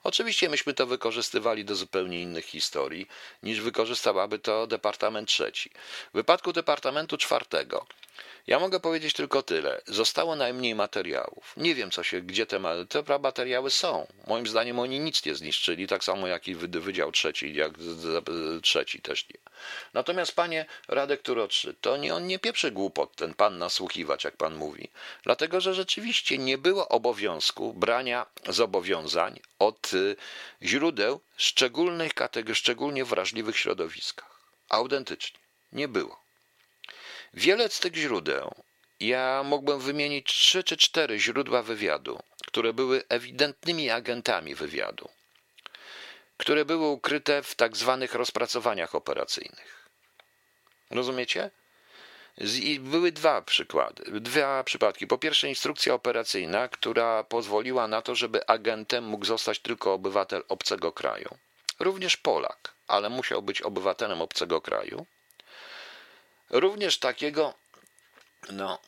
Oczywiście myśmy to wykorzystywali do zupełnie innych historii, niż wykorzystałaby to Departament Trzeci. W wypadku Departamentu Czwartego ja mogę powiedzieć tylko tyle. Zostało najmniej materiałów. Nie wiem, co się, gdzie te, te materiały są. Moim zdaniem oni nic nie zniszczyli, tak samo jak i Wydział Trzeci, jak trzeci też nie. Natomiast panie Radek Turotrzy, to nie, on nie pieprzy głupot, ten pan nasłuchiwać, jak pan mówi. Dlatego, że rzeczywiście nie było obowiązku brania zobowiązań od y, źródeł szczególnych kategorii, szczególnie wrażliwych środowiskach. Autentycznie. Nie było. Wiele z tych źródeł, ja mógłbym wymienić trzy czy cztery źródła wywiadu, które były ewidentnymi agentami wywiadu, które były ukryte w tak zwanych rozpracowaniach operacyjnych. Rozumiecie? Były dwa przykłady, dwa przypadki. Po pierwsze, instrukcja operacyjna, która pozwoliła na to, żeby agentem mógł zostać tylko obywatel obcego kraju. Również Polak, ale musiał być obywatelem obcego kraju. Również takiego, no,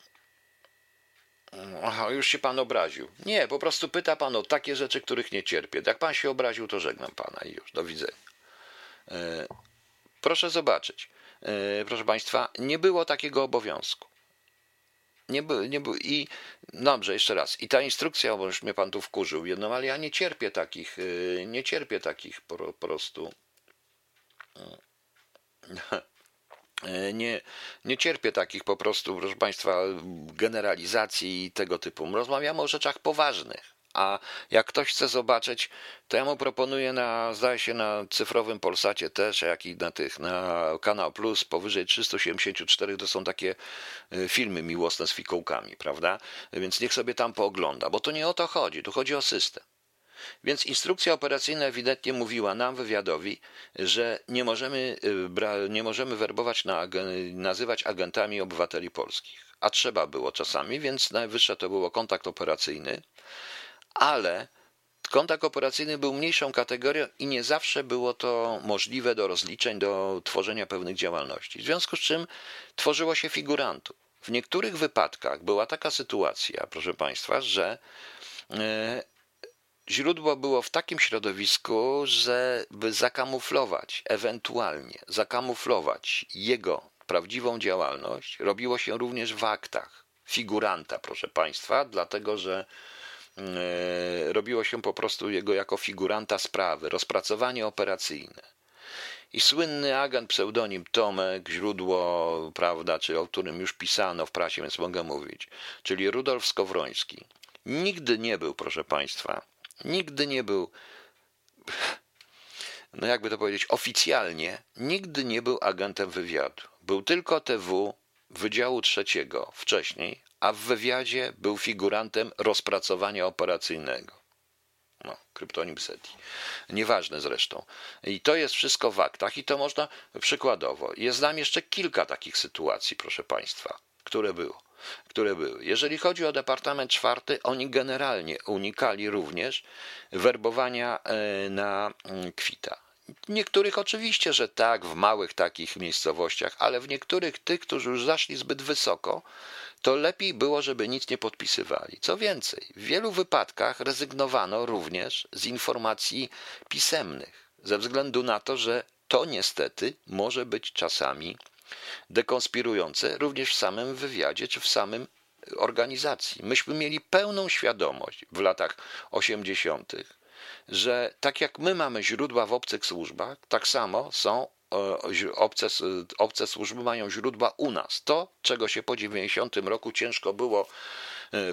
Aha, już się pan obraził. Nie, po prostu pyta pan o takie rzeczy, których nie cierpię. Jak pan się obraził, to żegnam pana i już, do widzenia. E, proszę zobaczyć, e, proszę państwa, nie było takiego obowiązku. Nie było, nie było. I dobrze, jeszcze raz. I ta instrukcja, bo już mnie pan tu wkurzył jedną, ale ja nie cierpię takich, e, nie cierpię takich po, po prostu. E, nie, nie cierpię takich po prostu, proszę Państwa, generalizacji i tego typu. Rozmawiamy o rzeczach poważnych. A jak ktoś chce zobaczyć, to ja mu proponuję na, zdaje się, na cyfrowym Polsacie też, jak i na tych, na Kanał Plus powyżej 384 to są takie e, filmy miłosne z fikołkami, prawda? Więc niech sobie tam poogląda, bo to nie o to chodzi, tu chodzi o system. Więc instrukcja operacyjna ewidentnie mówiła nam, wywiadowi, że nie możemy, y, nie możemy werbować, na, nazywać agentami obywateli polskich. A trzeba było czasami, więc najwyższe to było kontakt operacyjny, ale kontakt operacyjny był mniejszą kategorią i nie zawsze było to możliwe do rozliczeń, do tworzenia pewnych działalności. W związku z czym tworzyło się figurantów. W niektórych wypadkach była taka sytuacja, proszę Państwa, że y, źródło było w takim środowisku, że by zakamuflować, ewentualnie zakamuflować jego prawdziwą działalność, robiło się również w aktach figuranta, proszę Państwa, dlatego że e, robiło się po prostu jego jako figuranta sprawy, rozpracowanie operacyjne. I słynny agent, pseudonim Tomek, źródło, prawda, czy o którym już pisano w prasie, więc mogę mówić, czyli Rudolf Skowroński, nigdy nie był, proszę Państwa, nigdy nie był, no jakby to powiedzieć, oficjalnie, nigdy nie był agentem wywiadu. Był tylko TW Wydziału Trzeciego wcześniej, a w wywiadzie był figurantem rozpracowania operacyjnego. No, kryptonim SETI. Nieważne zresztą. I to jest wszystko w aktach i to można przykładowo. Jest znam jeszcze kilka takich sytuacji, proszę Państwa, które było które były. Jeżeli chodzi o Departament Czwarty, oni generalnie unikali również werbowania e, na mm, kwita. Niektórych oczywiście, że tak, w małych takich miejscowościach, ale w niektórych tych, którzy już zaszli zbyt wysoko, to lepiej było, żeby nic nie podpisywali. Co więcej, w wielu wypadkach rezygnowano również z informacji pisemnych, ze względu na to, że to niestety może być czasami dekonspirujące również w samym wywiadzie czy w samym organizacji. Myśmy mieli pełną świadomość w latach 80., że tak jak my mamy źródła w obcych służbach, tak samo są e, obce, obce służby mają źródła u nas. To, czego się po 90 roku ciężko było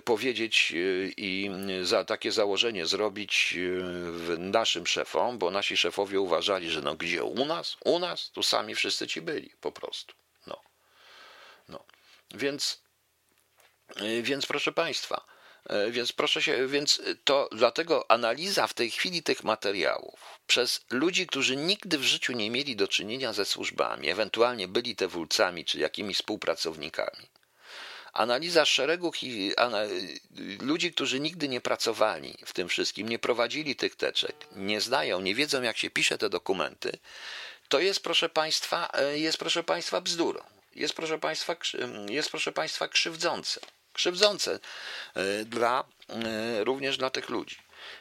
powiedzieć e, i za takie założenie zrobić naszym szefom, bo nasi szefowie uważali, że no gdzie u nas? U nas? Tu sami wszyscy ci byli po prostu. No. No. Więc, więc proszę Państwa, E, więc proszę się, więc to dlatego analiza w tej chwili tych materiałów przez ludzi, którzy nigdy w życiu nie mieli do czynienia ze służbami, ewentualnie byli tewulcami czy jakimiś współpracownikami. Analiza szeregu ludzi, którzy nigdy nie pracowali w tym wszystkim, nie prowadzili tych teczek, nie znają, nie wiedzą, jak się pisze te dokumenty, to jest, proszę Państwa, e, jest, proszę Państwa, bzdurą. Jest, proszę Państwa, jest, proszę Państwa, krzywdzące krzywdzące e, dla, e, również dla tych ludzi.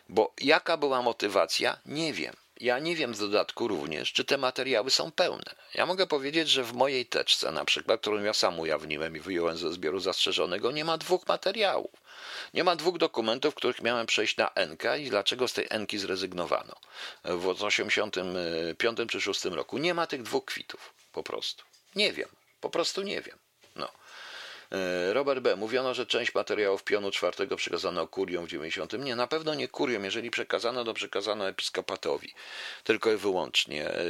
Bo jaka była motywacja, nie wiem. Ja nie wiem w dodatku również, czy te materiały są pełne. Ja mogę powiedzieć, że w mojej teczce, na przykład, którą ja sam ujawniłem i wyjąłem ze zbioru zastrzeżonego, nie ma dwóch materiałów. Nie ma dwóch dokumentów, których miałem przejść na NK i dlaczego z tej NK zrezygnowano w 1985 czy 6 roku. Nie ma tych dwóch kwitów, po prostu. Nie wiem, po prostu nie wiem. E, Robert B. Mówiono, że część materiałów pionu czwartego przekazano kurią w 90. Nie, na pewno nie kurią. Jeżeli przekazano, to przekazano episkopatowi. Tylko i wyłącznie. E,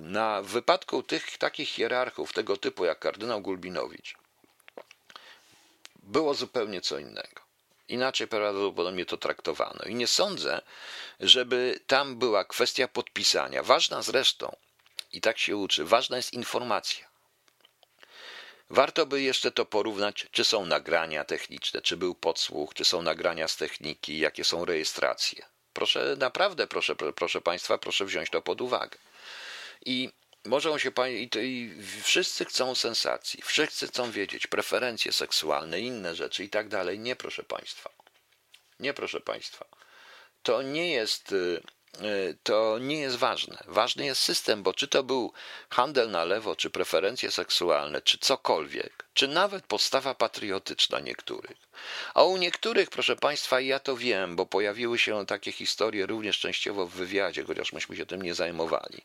na wypadku tych takich hierarchów tego typu jak kardynał Gulbinowicz było zupełnie co innego. Inaczej prawdopodobnie to traktowano. I nie sądzę, żeby tam była kwestia podpisania. Ważna zresztą, i tak się uczy, ważna jest informacja. Warto by jeszcze to porównać, czy są nagrania techniczne, czy był podsłuch, czy są nagrania z techniki, jakie są rejestracje. Proszę, naprawdę, proszę, proszę Państwa, proszę wziąć to pod uwagę. I może się i, i wszyscy chcą sensacji, wszyscy chcą wiedzieć preferencje seksualne, inne rzeczy i tak dalej. Nie, proszę Państwa. Nie, proszę Państwa. To nie jest Y, to nie jest ważne. Ważny jest system, bo czy to był handel na lewo, czy preferencje seksualne, czy cokolwiek, czy nawet postawa patriotyczna niektórych. A u niektórych, proszę Państwa, ja to wiem, bo pojawiły się takie historie również częściowo w wywiadzie, chociaż myśmy się tym nie zajmowali.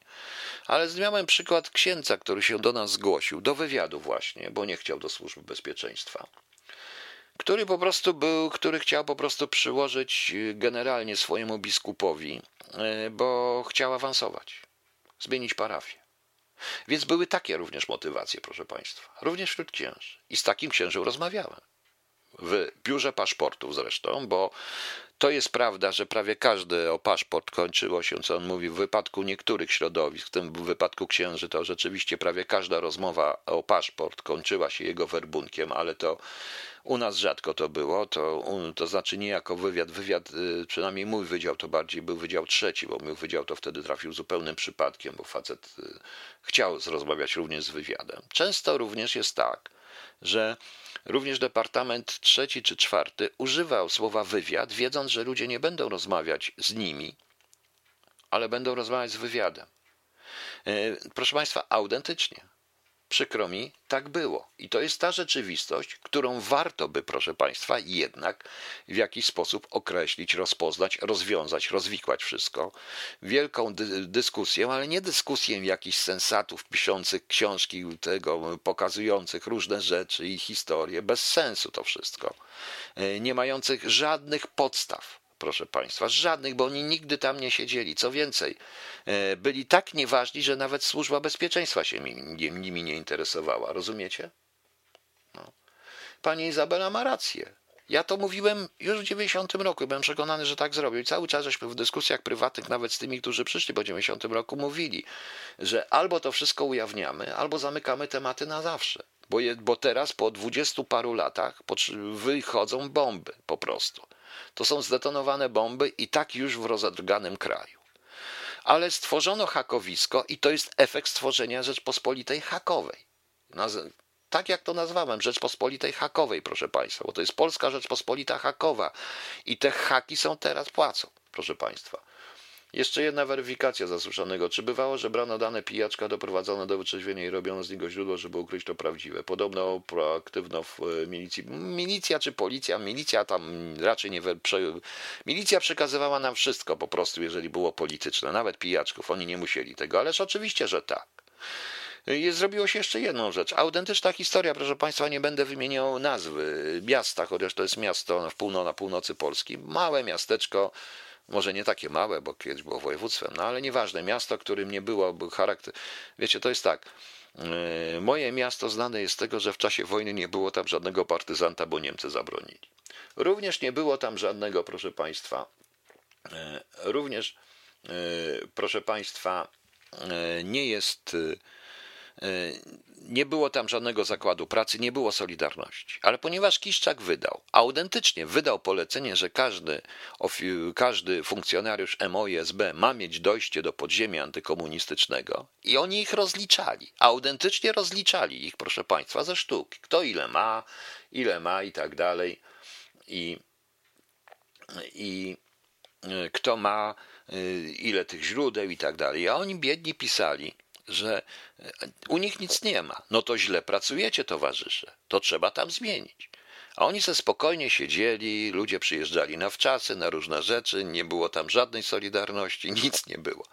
Ale miałem przykład księdza, który się do nas zgłosił, do wywiadu właśnie, bo nie chciał do służby bezpieczeństwa który po prostu był, który chciał po prostu przyłożyć y, generalnie swojemu biskupowi, y, bo chciał awansować, zmienić parafię. Więc były takie również motywacje, proszę Państwa, również wśród księży. I z takim księżem rozmawiałem. W biurze paszportów zresztą, bo to jest prawda, że prawie każdy o paszport kończyło się, co on mówi, w wypadku niektórych środowisk, w tym wypadku księży, to rzeczywiście prawie każda rozmowa o paszport kończyła się jego werbunkiem, ale to u nas rzadko to było, to, to znaczy nie jako wywiad. Wywiad, y, przynajmniej mój wydział to bardziej był wydział trzeci, bo mój wydział to wtedy trafił zupełnym przypadkiem, bo facet y, chciał rozmawiać również z wywiadem. Często również jest tak, że również Departament trzeci czy czwarty używał słowa wywiad, wiedząc, że ludzie nie będą rozmawiać z nimi, ale będą rozmawiać z wywiadem. Y, proszę Państwa, autentycznie. Przykro mi, tak było. I to jest ta rzeczywistość, którą warto by, proszę Państwa, jednak w jakiś sposób określić, rozpoznać, rozwiązać, rozwikłać wszystko. Wielką dy dyskusję, ale nie dyskusję jakichś sensatów piszących książki, tego, pokazujących różne rzeczy i historie, bez sensu to wszystko, e, nie mających żadnych podstaw proszę Państwa, żadnych, bo oni nigdy tam nie siedzieli. Co więcej, e, byli tak nieważni, że nawet służba bezpieczeństwa się nimi nie interesowała. Rozumiecie? No. Pani Izabela ma rację. Ja to mówiłem już w 90 roku, byłem przekonany, że tak zrobił. I cały czas żeśmy w dyskusjach prywatnych, nawet z tymi, którzy przyszli po 90 roku, mówili, że albo to wszystko ujawniamy, albo zamykamy tematy na zawsze. Bo, je, bo teraz po dwudziestu paru latach wychodzą bomby po prostu. To są zdetonowane bomby i tak już w rozedrganym kraju. Ale stworzono hakowisko i to jest efekt stworzenia Rzeczpospolitej hakowej. Tak jak to nazwałem, Rzeczpospolitej hakowej, proszę Państwa, bo to jest Polska Rzeczpospolita hakowa i te haki są teraz płacą, proszę Państwa. Jeszcze jedna weryfikacja zasuszonego. Czy bywało, że brano dane pijaczka doprowadzone do wytrzeźwienia i robiono z niego źródło, żeby ukryć to prawdziwe? Podobno proaktywno w e, milicji. Milicja czy policja? Milicja tam raczej nie. Milicja przekazywała nam wszystko po prostu, jeżeli było polityczne. Nawet pijaczków. Oni nie musieli tego. Ależ oczywiście, że tak. Zrobiło się jeszcze jedną rzecz. Autentyczna historia, proszę Państwa, nie będę wymieniał nazwy miasta, chociaż to jest miasto w półno, na północy Polski. Małe miasteczko, może nie takie małe, bo kiedyś było województwem, no ale nieważne, miasto, którym nie było, był charakter. Wiecie, to jest tak. E, moje miasto znane jest z tego, że w czasie wojny nie było tam żadnego partyzanta, bo Niemcy zabronili. Również nie było tam żadnego, proszę Państwa, e, również, e, proszę Państwa, nie jest nie było tam żadnego zakładu pracy, nie było Solidarności. Ale ponieważ Kiszczak wydał, autentycznie wydał polecenie, że każdy, każdy funkcjonariusz MO i SB ma mieć dojście do podziemia antykomunistycznego i oni ich rozliczali, autentycznie rozliczali ich, proszę Państwa, ze sztuki. Kto ile ma, ile ma i tak dalej. I, i e, kto ma e, ile tych źródeł i tak dalej. A oni biedni pisali, że e, u nich nic nie ma. No to źle pracujecie, towarzysze. To trzeba tam zmienić. A oni se spokojnie siedzieli, ludzie przyjeżdżali na wczasy, na różne rzeczy, nie było tam żadnej solidarności, nic nie było.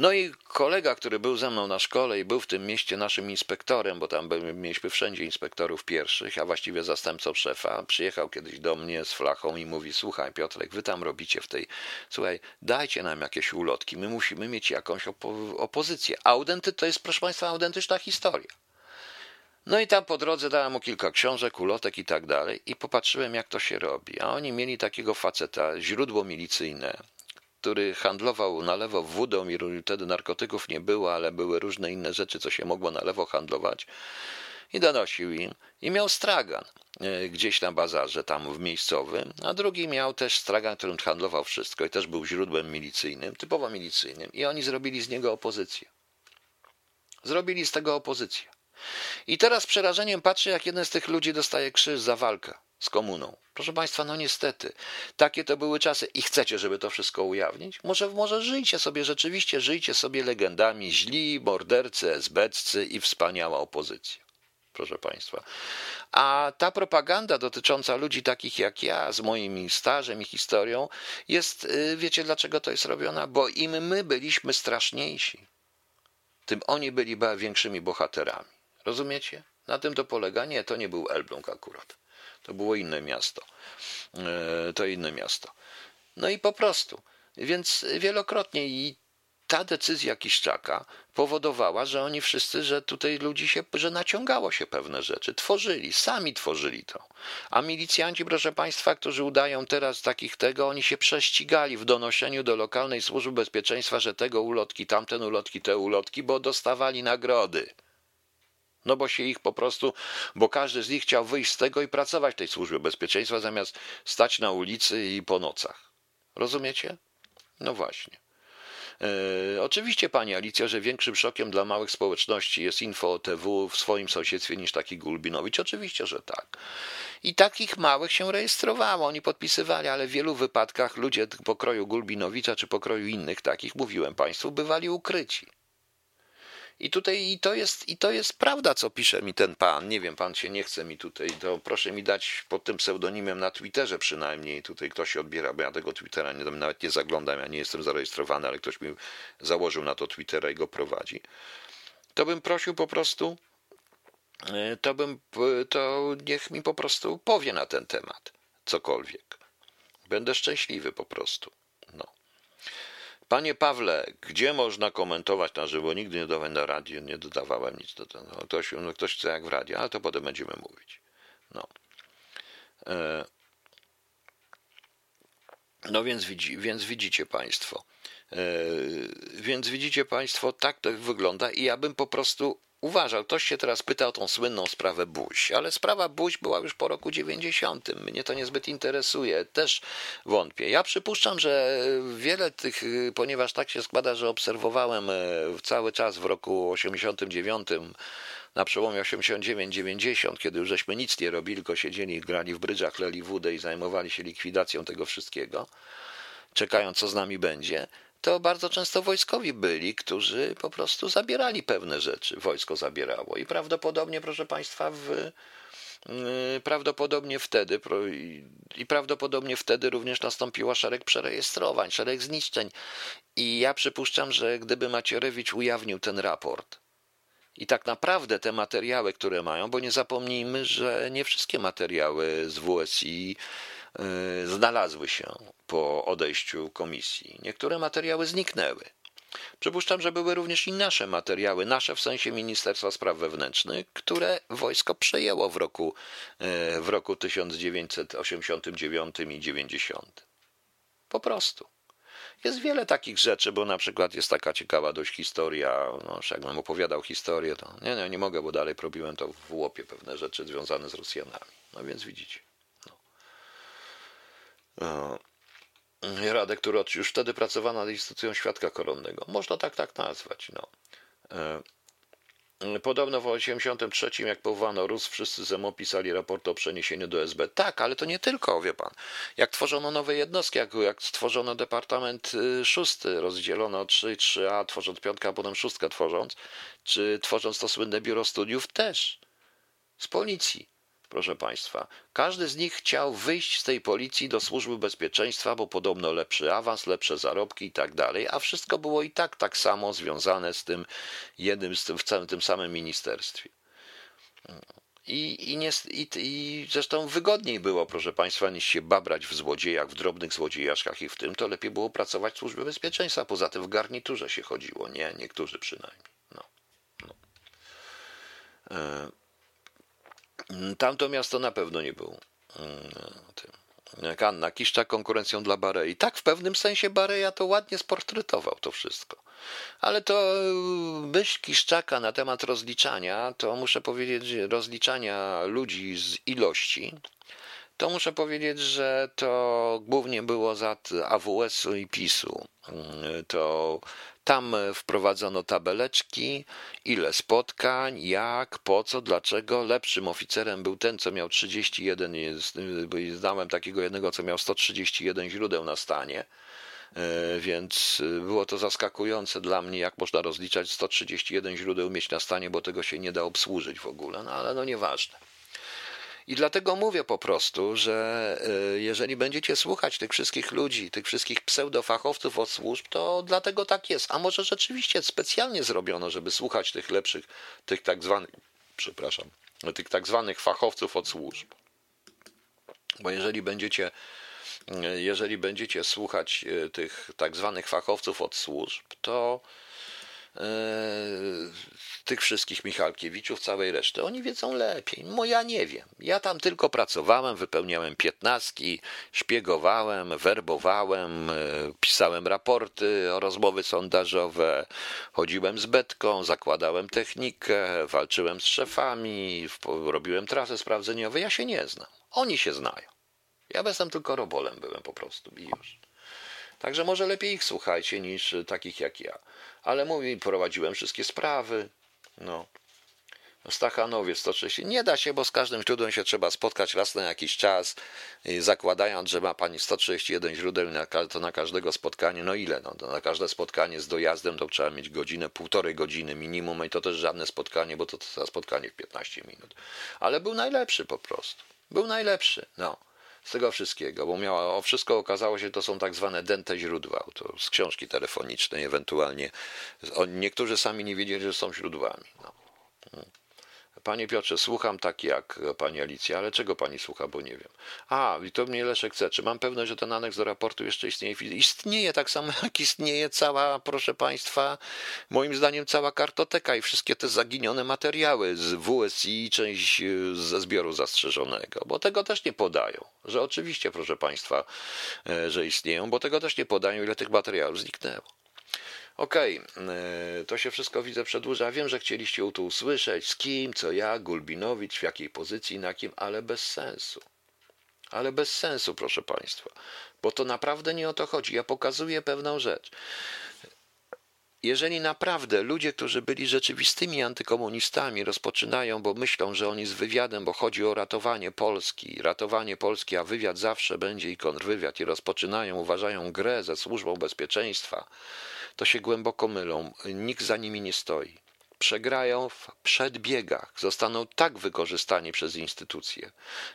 No i kolega, który był ze mną na szkole i był w tym mieście naszym inspektorem, bo tam mieliśmy wszędzie inspektorów pierwszych, a właściwie zastępcą szefa, przyjechał kiedyś do mnie z flachą i mówi: Słuchaj, Piotrek, wy tam robicie w tej. Słuchaj, dajcie nam jakieś ulotki, my musimy mieć jakąś opo opozycję. Audenty to jest, proszę Państwa, autentyczna historia. No i tam po drodze dałem mu kilka książek, ulotek i tak dalej i popatrzyłem jak to się robi. A oni mieli takiego faceta, źródło milicyjne, który handlował na lewo wódą i wtedy narkotyków nie było, ale były różne inne rzeczy, co się mogło na lewo handlować. I donosił im. I miał stragan e, gdzieś na bazarze, tam w miejscowym, a drugi miał też stragan, którym handlował wszystko i też był źródłem milicyjnym, typowo milicyjnym. I oni zrobili z niego opozycję. Zrobili z tego opozycję. I teraz przerażeniem patrzę, jak jeden z tych ludzi dostaje krzyż za walkę z komuną. Proszę Państwa, no niestety, takie to były czasy i chcecie, żeby to wszystko ujawnić? Może, może żyjcie sobie, rzeczywiście żyjcie sobie legendami, źli, mordercy, esbeccy i wspaniała opozycja. Proszę Państwa. A ta propaganda dotycząca ludzi takich jak ja, z moim stażem i historią, jest, y, wiecie dlaczego to jest robiona? Bo im my byliśmy straszniejsi, tym oni byli większymi bohaterami. Rozumiecie? Na tym to polega. Nie, to nie był Elbląg akurat. To było inne miasto. E, to inne miasto. No i po prostu. Więc wielokrotnie i ta decyzja Kiszczaka powodowała, że oni wszyscy, że tutaj ludzi się, że naciągało się pewne rzeczy, tworzyli, sami tworzyli to. A milicjanci, proszę Państwa, którzy udają teraz takich tego, oni się prześcigali w donoszeniu do lokalnej służby bezpieczeństwa, że tego ulotki, tamten ulotki, te ulotki, bo dostawali nagrody. No bo się ich po prostu, bo każdy z nich chciał wyjść z tego i pracować w tej służbie bezpieczeństwa zamiast stać na ulicy i po nocach. Rozumiecie? No właśnie. E, oczywiście, pani Alicja, że większym szokiem dla małych społeczności jest info o TW w swoim sąsiedztwie niż taki Gulbinowicz. Oczywiście, że tak. I takich małych się rejestrowało, oni podpisywali, ale w wielu wypadkach ludzie pokroju Gulbinowicza czy pokroju innych takich, mówiłem państwu, bywali ukryci. I tutaj i to, jest, i to jest prawda, co pisze mi ten pan. Nie wiem, pan się nie chce mi tutaj, to proszę mi dać pod tym pseudonimem na Twitterze przynajmniej. Tutaj ktoś się odbiera, bo ja tego Twittera nie, nawet nie zaglądam, ja nie jestem zarejestrowany, ale ktoś mi założył na to Twittera i go prowadzi. To bym prosił po prostu, e, to bym, to niech mi po prostu powie na ten temat cokolwiek. Będę szczęśliwy po prostu. Panie Pawle, gdzie można komentować na żywo? Nigdy nie dawałem na radio, nie dodawałem nic do tego. No, ktoś, no, ktoś chce jak w radio, ale to potem będziemy mówić. No. E, no więc, widzi, więc widzicie Państwo. E, więc widzicie Państwo, tak to wygląda i ja bym po prostu uważał. Ktoś się teraz pyta o tą słynną sprawę Buś, ale sprawa Buś była już po roku 90. Mnie to niezbyt interesuje, też wątpię. Ja przypuszczam, że wiele tych, ponieważ tak się składa, że obserwowałem e, cały czas w roku 89 na przełomie 89-90, kiedy już żeśmy nic nie robili, tylko siedzieli, grali w brydżach, leli wódę i zajmowali się likwidacją tego wszystkiego, czekając co z nami będzie, to bardzo często wojskowi byli, którzy po prostu zabierali pewne rzeczy. Wojsko zabierało i prawdopodobnie, proszę Państwa, w, yy, prawdopodobnie wtedy i prawdopodobnie wtedy również nastąpiło szereg przerejestrowań, szereg zniszczeń. I ja przypuszczam, że gdyby Macierewicz ujawnił ten raport, i tak naprawdę te materiały, które mają, bo nie zapomnijmy, że nie wszystkie materiały z WSI y, znalazły się po odejściu komisji. Niektóre materiały zniknęły. Przypuszczam, że były również i nasze materiały, nasze w sensie Ministerstwa Spraw Wewnętrznych, które wojsko przejęło w roku, y, w roku 1989 i 90. Po prostu. Jest wiele takich rzeczy, bo na przykład jest taka ciekawa dość historia, no, jakbym opowiadał historię, to nie, nie, nie mogę, bo dalej robiłem to w łopie pewne rzeczy związane z Rosjanami. No więc widzicie. No. Radek Turocz już wtedy pracował nad instytucją świadka koronnego. Można tak tak nazwać. No. E, Podobno w 1983, jak powołano RUS, wszyscy ZEMO pisali raport o przeniesieniu do SB. Tak, ale to nie tylko, wie pan. Jak tworzono nowe jednostki, jak, jak stworzono Departament y, Szósty, rozdzielono 3, 3A, tworząc piątkę, a potem szóstkę tworząc, czy tworząc to słynne biuro studiów, też z policji proszę Państwa. Każdy z nich chciał wyjść z tej policji do służby bezpieczeństwa, bo podobno lepszy awans, lepsze zarobki i tak dalej, a wszystko było i tak tak samo związane z tym jednym, z tym, w całym tym samym ministerstwie. I, i, nie, i, I zresztą wygodniej było, proszę Państwa, niż się babrać w złodziejach, w drobnych złodziejaszkach i w tym, to lepiej było pracować w służbie bezpieczeństwa. Poza tym w garniturze się chodziło, nie, niektórzy przynajmniej. No. no. E tam to miasto na pewno nie był mm, tym. Jak Anna Kiszczak konkurencją dla Barei. Tak, w pewnym sensie Bareja to ładnie sportretował to wszystko. Ale to y, myśl Kiszczaka na temat rozliczania, to muszę powiedzieć, rozliczania ludzi z ilości, to muszę powiedzieć, że to głównie było za AWS-u i PiSu. Mm, to tam wprowadzono tabeleczki, ile spotkań, jak, po co, dlaczego. Lepszym oficerem był ten, co miał 31, bo znałem takiego jednego, co miał 131 źródeł na stanie. E, więc było to zaskakujące dla mnie, jak można rozliczać 131 źródeł mieć na stanie, bo tego się nie da obsłużyć w ogóle, no ale no nieważne. I dlatego mówię po prostu, że e, jeżeli będziecie słuchać tych wszystkich ludzi, tych wszystkich pseudofachowców od służb, to dlatego tak jest. A może rzeczywiście specjalnie zrobiono, żeby słuchać tych lepszych, tych tak zwanych, przepraszam, tych tak zwanych fachowców od służb. Bo jeżeli będziecie, e, jeżeli będziecie słuchać e, tych tak zwanych fachowców od służb, to tych wszystkich Michalkiewiczów, całej reszty. Oni wiedzą lepiej. No ja nie wiem. Ja tam tylko pracowałem, wypełniałem piętnastki, szpiegowałem, werbowałem, e, pisałem raporty o rozmowy sondażowe, chodziłem z betką, zakładałem technikę, walczyłem z szefami, robiłem trasy sprawdzeniowe. Ja się nie znam. Oni się znają. Ja jestem tylko robolem byłem po prostu i już. Także może lepiej ich słuchajcie niż takich jak ja. Ale mówi, prowadziłem wszystkie sprawy. No. Stachanowie 130. Nie da się, bo z każdym źródłem się trzeba spotkać raz na jakiś czas, zakładając, że ma pani 131 źródeł, to na każdego spotkanie, no ile? No, na każde spotkanie z dojazdem to trzeba mieć godzinę, półtorej godziny minimum i to też żadne spotkanie, bo to, to spotkanie w 15 minut. Ale był najlepszy po prostu. Był najlepszy, no z tego wszystkiego, bo miała, o wszystko okazało się, to są tak zwane dente źródła, to z książki telefonicznej ewentualnie. Niektórzy sami nie wiedzieli, że są źródłami. No. Panie Piotrze, słucham tak jak pani Alicja, ale czego pani słucha, bo nie wiem. A, i to mnie Leszek chce. Czy mam pewność, że ten aneks do raportu jeszcze istnieje? Istnieje tak samo, jak istnieje cała, proszę państwa, moim zdaniem cała kartoteka i wszystkie te zaginione materiały z WSI część ze zbioru zastrzeżonego, bo tego też nie podają. Że oczywiście, proszę państwa, e, że istnieją, bo tego też nie podają, ile tych materiałów zniknęło. Okej, okay, to się wszystko widzę przedłuża. Wiem, że chcieliście to usłyszeć, z kim, co ja, Gulbinowicz, w jakiej pozycji, na kim, ale bez sensu. Ale bez sensu, proszę Państwa, bo to naprawdę nie o to chodzi. Ja pokazuję pewną rzecz. jeżeli naprawdę ludzie, którzy byli rzeczywistymi antykomunistami, rozpoczynają, bo myślą, że oni z wywiadem, bo chodzi o ratowanie Polski, ratowanie Polski, a wywiad zawsze będzie i kontrwywiad, i rozpoczynają, uważają grę ze służbą bezpieczeństwa, to się głęboko mylą. Nikt za nimi nie stoi przegrają w przedbiegach, zostaną tak wykorzystani przez instytucje.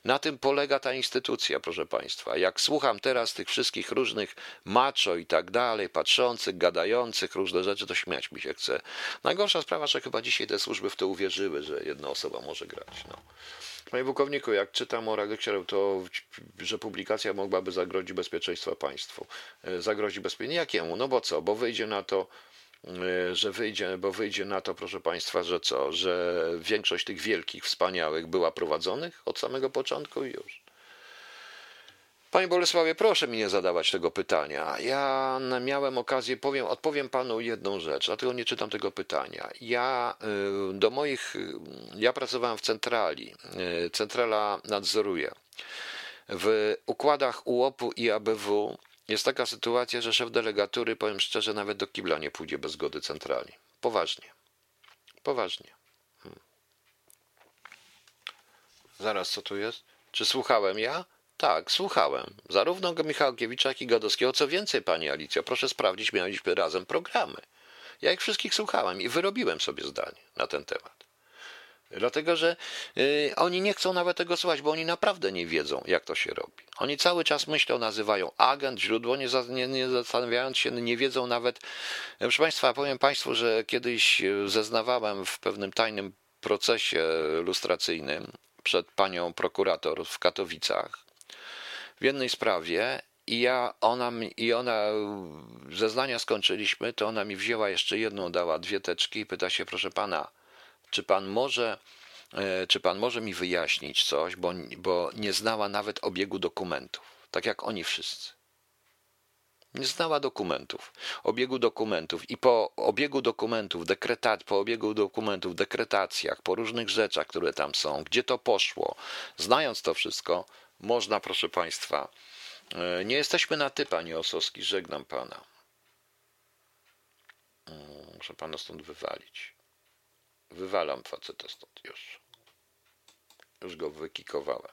Na tym polega ta instytucja, proszę Państwa. Jak słucham teraz tych wszystkich różnych macho i tak dalej, patrzących, gadających różne rzeczy, to śmiać mi się chce. Najgorsza sprawa, że chyba dzisiaj te służby w to uwierzyły, że jedna osoba może grać. No. Panie pułkowniku, jak czytam o to że publikacja mogłaby zagrozić bezpieczeństwo państwu. E, zagrozi bezpieczeństwo. Jakiemu? No bo co? Bo wyjdzie na to E, że wyjdzie, bo wyjdzie na to, proszę Państwa, że co, że większość tych wielkich, wspaniałych była prowadzonych od samego początku i już. Panie Bolesławie, proszę mi nie zadawać tego pytania. Ja miałem okazję, powiem, odpowiem panu jedną rzecz, dlatego nie czytam tego pytania. Ja y, do moich, y, ja pracowałem w centrali. Y, centrala nadzoruje. W układach UOP-u i ABW jest taka sytuacja, że szef delegatury, powiem szczerze, nawet do kibla nie pójdzie bez zgody centrali. Poważnie. Poważnie. Hmm. Zaraz, co tu jest? Czy słuchałem ja? Tak, słuchałem. Zarówno Michałkiewicza, jak i Gadowskiego. Co więcej, pani Alicjo, proszę sprawdzić, mieliśmy razem programy. Ja ich wszystkich słuchałem i wyrobiłem sobie zdanie na ten temat. Dlatego, że y, oni nie chcą nawet tego słuchać, bo oni naprawdę nie wiedzą, jak to się robi. Oni cały czas myślą, nazywają agent, źródło, nie, nie, nie zastanawiając się, nie wiedzą nawet. Proszę Państwa, powiem Państwu, że kiedyś zeznawałem w pewnym tajnym procesie lustracyjnym przed panią prokurator w Katowicach w jednej sprawie i ja, ona, i ona, zeznania skończyliśmy, to ona mi wzięła jeszcze jedną, dała dwie teczki i pyta się, proszę pana, czy pan może, e, czy pan może mi wyjaśnić coś, bo, bo nie znała nawet obiegu dokumentów, tak jak oni wszyscy. Nie znała dokumentów, obiegu dokumentów i po obiegu dokumentów, dekretat, po obiegu dokumentów, dekretacjach, po różnych rzeczach, które tam są, gdzie to poszło, znając to wszystko, można, proszę Państwa, e, nie jesteśmy na ty, Panie Osowski, żegnam Pana. Mm, muszę Pana stąd wywalić. Wywalam faceta stąd już. Już go wykikowałem.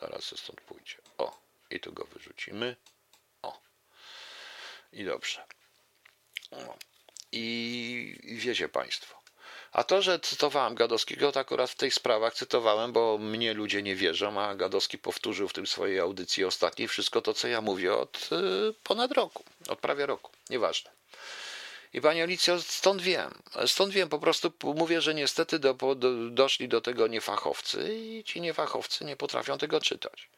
Zaraz się stąd pójdzie. O, i tu go wyrzucimy. O. I dobrze. O. I, I wiecie Państwo. A to, że cytowałem Gadowskiego, to akurat w tych sprawach cytowałem, bo mnie ludzie nie wierzą, a Gadowski powtórzył w tym swojej audycji ostatniej wszystko to, co ja mówię od y, ponad roku, od prawie roku. Nieważne. I Pani Alicjo, stąd wiem. Stąd wiem, po prostu mówię, że niestety do, do, doszli do tego niefachowcy i ci niefachowcy nie potrafią tego czytać.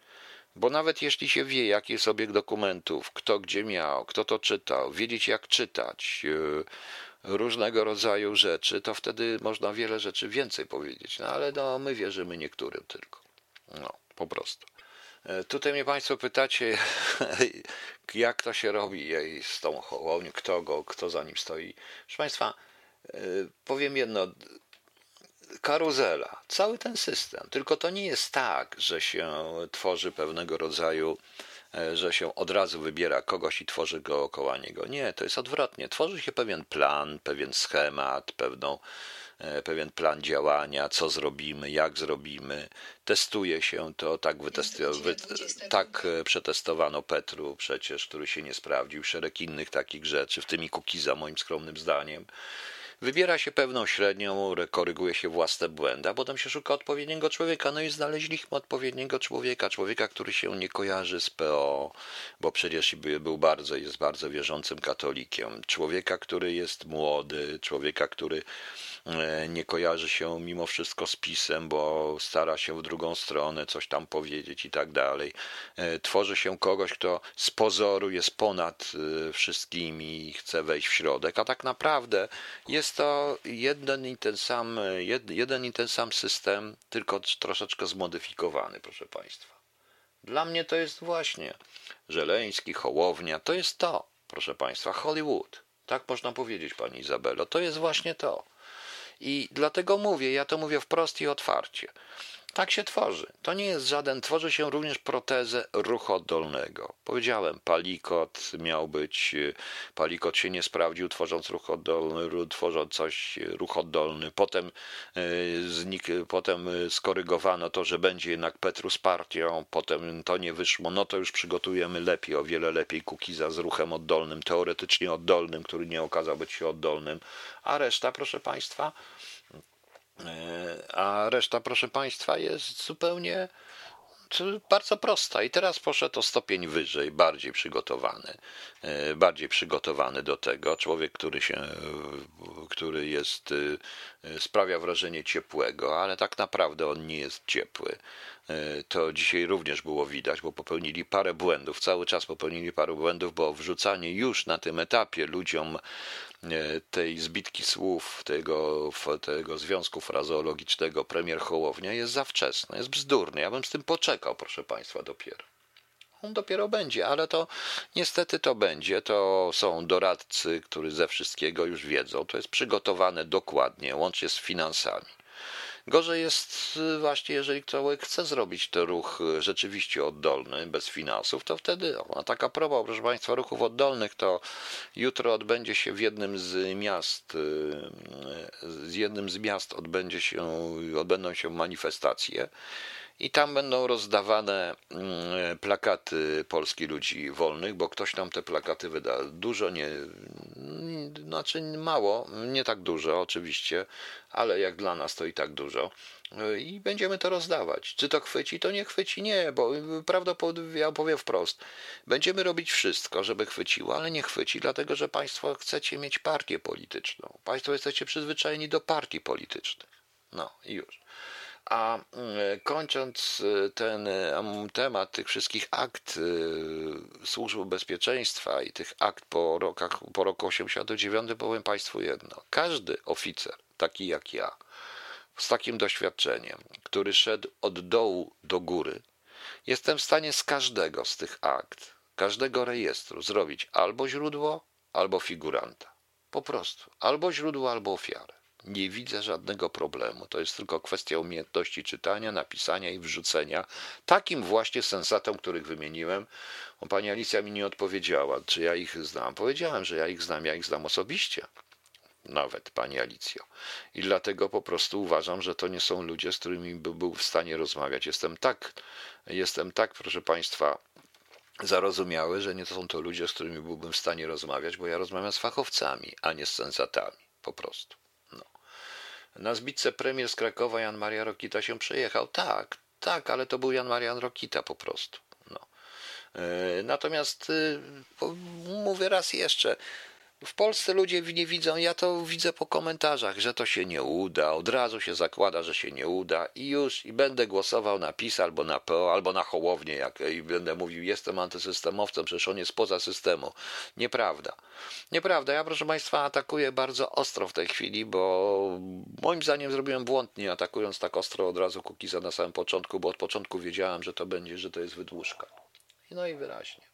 Bo nawet jeśli się wie, jaki jest obieg dokumentów, kto gdzie miał, kto to czytał, wiedzieć jak czytać, yy, różnego rodzaju rzeczy, to wtedy można wiele rzeczy więcej powiedzieć. No ale no, my wierzymy niektórym tylko. No, po prostu. E, tutaj mnie Państwo pytacie, jak to się robi z tą hołownią, kto go, kto za nim stoi. Proszę Państwa, e, powiem jedno, karuzela, cały ten system, tylko to nie jest tak, że się tworzy pewnego rodzaju, że się od razu wybiera kogoś i tworzy go około niego. Nie, to jest odwrotnie. Tworzy się pewien plan, pewien schemat, pewną E, pewien plan działania, co zrobimy, jak zrobimy. Testuje się to, tak, wytestu, wy, tak e, przetestowano Petru przecież, który się nie sprawdził, szereg innych takich rzeczy, w tym i Kukiza moim skromnym zdaniem. Wybiera się pewną średnią, koryguje się własne błędy, a potem się szuka odpowiedniego człowieka. No i znaleźliśmy odpowiedniego człowieka, człowieka, który się nie kojarzy z PO, bo przecież był bardzo, jest bardzo wierzącym katolikiem. Człowieka, który jest młody, człowieka, który e, nie kojarzy się mimo wszystko z pisem, bo stara się w drugą stronę coś tam powiedzieć i tak dalej. E, tworzy się kogoś, kto z pozoru jest ponad e, wszystkimi i chce wejść w środek, a tak naprawdę jest to jeden i ten sam, jeden i ten sam system, tylko troszeczkę zmodyfikowany, proszę Państwa. Dla mnie to jest właśnie Żeleński, Hołownia, to jest to, proszę Państwa, Hollywood. Tak można powiedzieć, Pani Izabelo, to jest właśnie to. I dlatego mówię, ja to mówię wprost i otwarcie. Tak się tworzy. To nie jest żaden, tworzy się również protezę ruchu oddolnego. Powiedziałem, palikot miał być, palikot się nie sprawdził, tworząc ruch oddolny, tworząc coś, ruch oddolny. Potem, e, znik, potem skorygowano to, że będzie jednak Petrus partią, potem to nie wyszło, no to już przygotujemy lepiej, o wiele lepiej Kukiza z ruchem oddolnym, teoretycznie oddolnym, który nie okazał być się oddolnym, a reszta, proszę Państwa, a reszta, proszę Państwa, jest zupełnie bardzo prosta. I teraz poszedł o stopień wyżej, bardziej przygotowany, e, bardziej przygotowany do tego. Człowiek, który się, który jest, e, sprawia wrażenie ciepłego, ale tak naprawdę on nie jest ciepły. To dzisiaj również było widać, bo popełnili parę błędów, cały czas popełnili parę błędów, bo wrzucanie już na tym etapie ludziom tej zbitki słów, tego, tego związku frazeologicznego premier Hołownia jest za wczesny, jest bzdurny. Ja bym z tym poczekał, proszę Państwa, dopiero. On dopiero będzie, ale to niestety to będzie. To są doradcy, którzy ze wszystkiego już wiedzą. To jest przygotowane dokładnie, łącznie z finansami. Gorzej jest y, właśnie, jeżeli człowiek chce zrobić ten ruch y, rzeczywiście oddolny, bez finansów, to wtedy, a taka proba, proszę Państwa, ruchów oddolnych, to jutro odbędzie się w jednym z miast, y, z jednym z miast odbędzie się, odbędą się manifestacje i tam będą rozdawane mm, plakaty Polski Ludzi Wolnych, bo ktoś tam te plakaty wyda. Dużo, nie, znaczy mało, nie tak dużo oczywiście, ale jak dla nas to i tak dużo. I będziemy to rozdawać. Czy to chwyci? To nie chwyci, nie, bo prawdopodobnie, ja powiem wprost, będziemy robić wszystko, żeby chwyciło, ale nie chwyci, dlatego że Państwo chcecie mieć partię polityczną. Państwo jesteście przyzwyczajeni do partii politycznych. No i już. A mm, kończąc e, ten temat tych wszystkich akt e, służby bezpieczeństwa i tych akt po, rokach, po roku 89 powiem Państwu jedno. Każdy oficer, taki jak ja, z takim doświadczeniem, który szedł od dołu do góry, jestem w stanie z każdego z tych akt, każdego rejestru zrobić albo źródło, albo figuranta. Po prostu. Albo źródło, albo ofiarę. Nie widzę żadnego problemu. To jest tylko kwestia umiejętności czytania, napisania i wrzucenia takim właśnie sensatom, których wymieniłem. O, pani Alicja mi nie odpowiedziała, czy ja ich znam. Powiedziałem, że ja ich znam, ja ich znam osobiście. Nawet pani Alicjo. I dlatego po prostu uważam, że to nie są ludzie, z którymi by był w stanie rozmawiać. Jestem tak, jestem tak, proszę państwa, zarozumiały, że nie są to ludzie, z którymi byłbym w stanie rozmawiać, bo ja rozmawiam z fachowcami, a nie z sensatami. Po prostu. Na zbitce premier z Krakowa Jan Maria Rokita się przejechał. Tak, tak, ale to był Jan Marian Rokita po prostu. No. E, natomiast y, mówię raz jeszcze, w Polsce ludzie nie widzą, ja to widzę po komentarzach, że to się nie uda, od razu się zakłada, że się nie uda i już, i będę głosował na PiS albo na PO, albo na Hołownię, jak, i będę mówił, jestem antysystemowcem, przecież on jest poza systemu. Nieprawda. Nieprawda. Ja, proszę Państwa, atakuję bardzo ostro w tej chwili, bo moim zdaniem zrobiłem błąd, nie atakując tak ostro od razu Kukiza na samym początku, bo od początku wiedziałem, że to będzie, że to jest wydłużka. No i wyraźnie.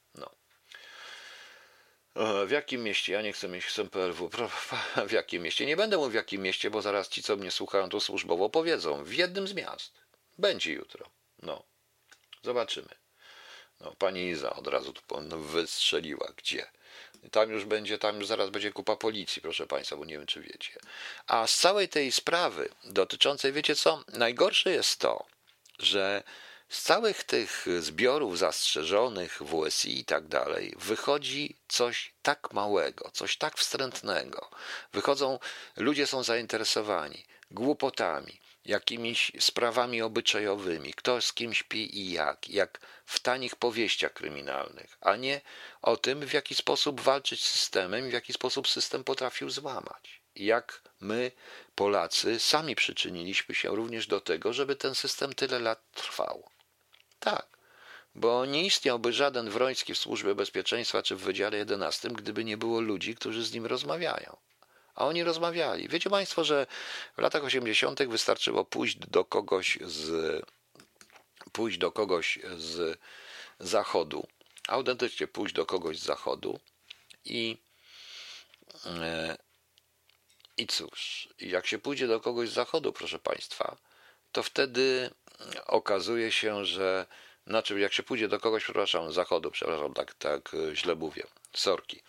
No. W jakim mieście? Ja nie chcę mieć chcę. W jakim mieście? Nie będę mówił w jakim mieście, bo zaraz ci, co mnie słuchają, to służbowo powiedzą. W jednym z miast. Będzie jutro. No. Zobaczymy. No, pani Iza od razu tu wystrzeliła. Gdzie? Tam już będzie, tam już zaraz będzie kupa policji, proszę Państwa, bo nie wiem, czy wiecie. A z całej tej sprawy dotyczącej, wiecie co? Najgorsze jest to, że z całych tych zbiorów zastrzeżonych WSI i tak dalej wychodzi coś tak małego, coś tak wstrętnego. Wychodzą, ludzie są zainteresowani głupotami, jakimiś sprawami obyczajowymi, kto z kim śpi i jak, jak w tanich powieściach kryminalnych, a nie o tym, w jaki sposób walczyć z systemem w jaki sposób system potrafił złamać. Jak my, Polacy, sami przyczyniliśmy się również do tego, żeby ten system tyle lat trwał. Tak, bo nie istniałby żaden Wroński w Służbie Bezpieczeństwa czy w Wydziale 11, gdyby nie było ludzi, którzy z nim rozmawiają. A oni rozmawiali. Wiecie Państwo, że w latach 80. wystarczyło pójść do kogoś z pójść do kogoś z zachodu, autentycznie pójść do kogoś z zachodu i e, i cóż, jak się pójdzie do kogoś z zachodu, proszę Państwa, to wtedy okazuje się, że znaczy jak się pójdzie do kogoś, przepraszam, zachodu, przepraszam, tak, tak źle mówię, sorki.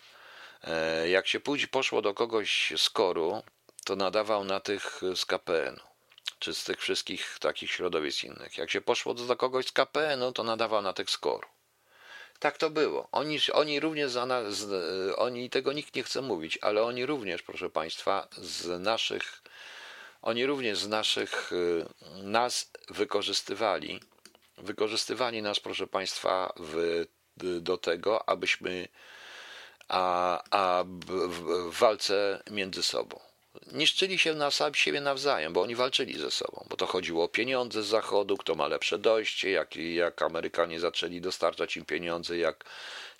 E, jak się pójdzie, poszło do kogoś z koru, to nadawał na tych z KPN-u, czy z tych wszystkich takich środowisk innych. Jak się poszło do kogoś z KPN-u, to nadawał na tych z koru. Tak to było. Oni, oni również, za z, oni tego nikt nie chce mówić, ale oni również, proszę Państwa, z naszych, oni również z naszych, y, nas wykorzystywali, wykorzystywali nas, proszę Państwa, w, do tego, abyśmy, a, a w, walce między sobą. Niszczyli się na siebie nawzajem, bo oni walczyli ze sobą, bo to chodziło o pieniądze z zachodu, kto ma lepsze dojście, jak, jak Amerykanie zaczęli dostarczać im pieniądze, jak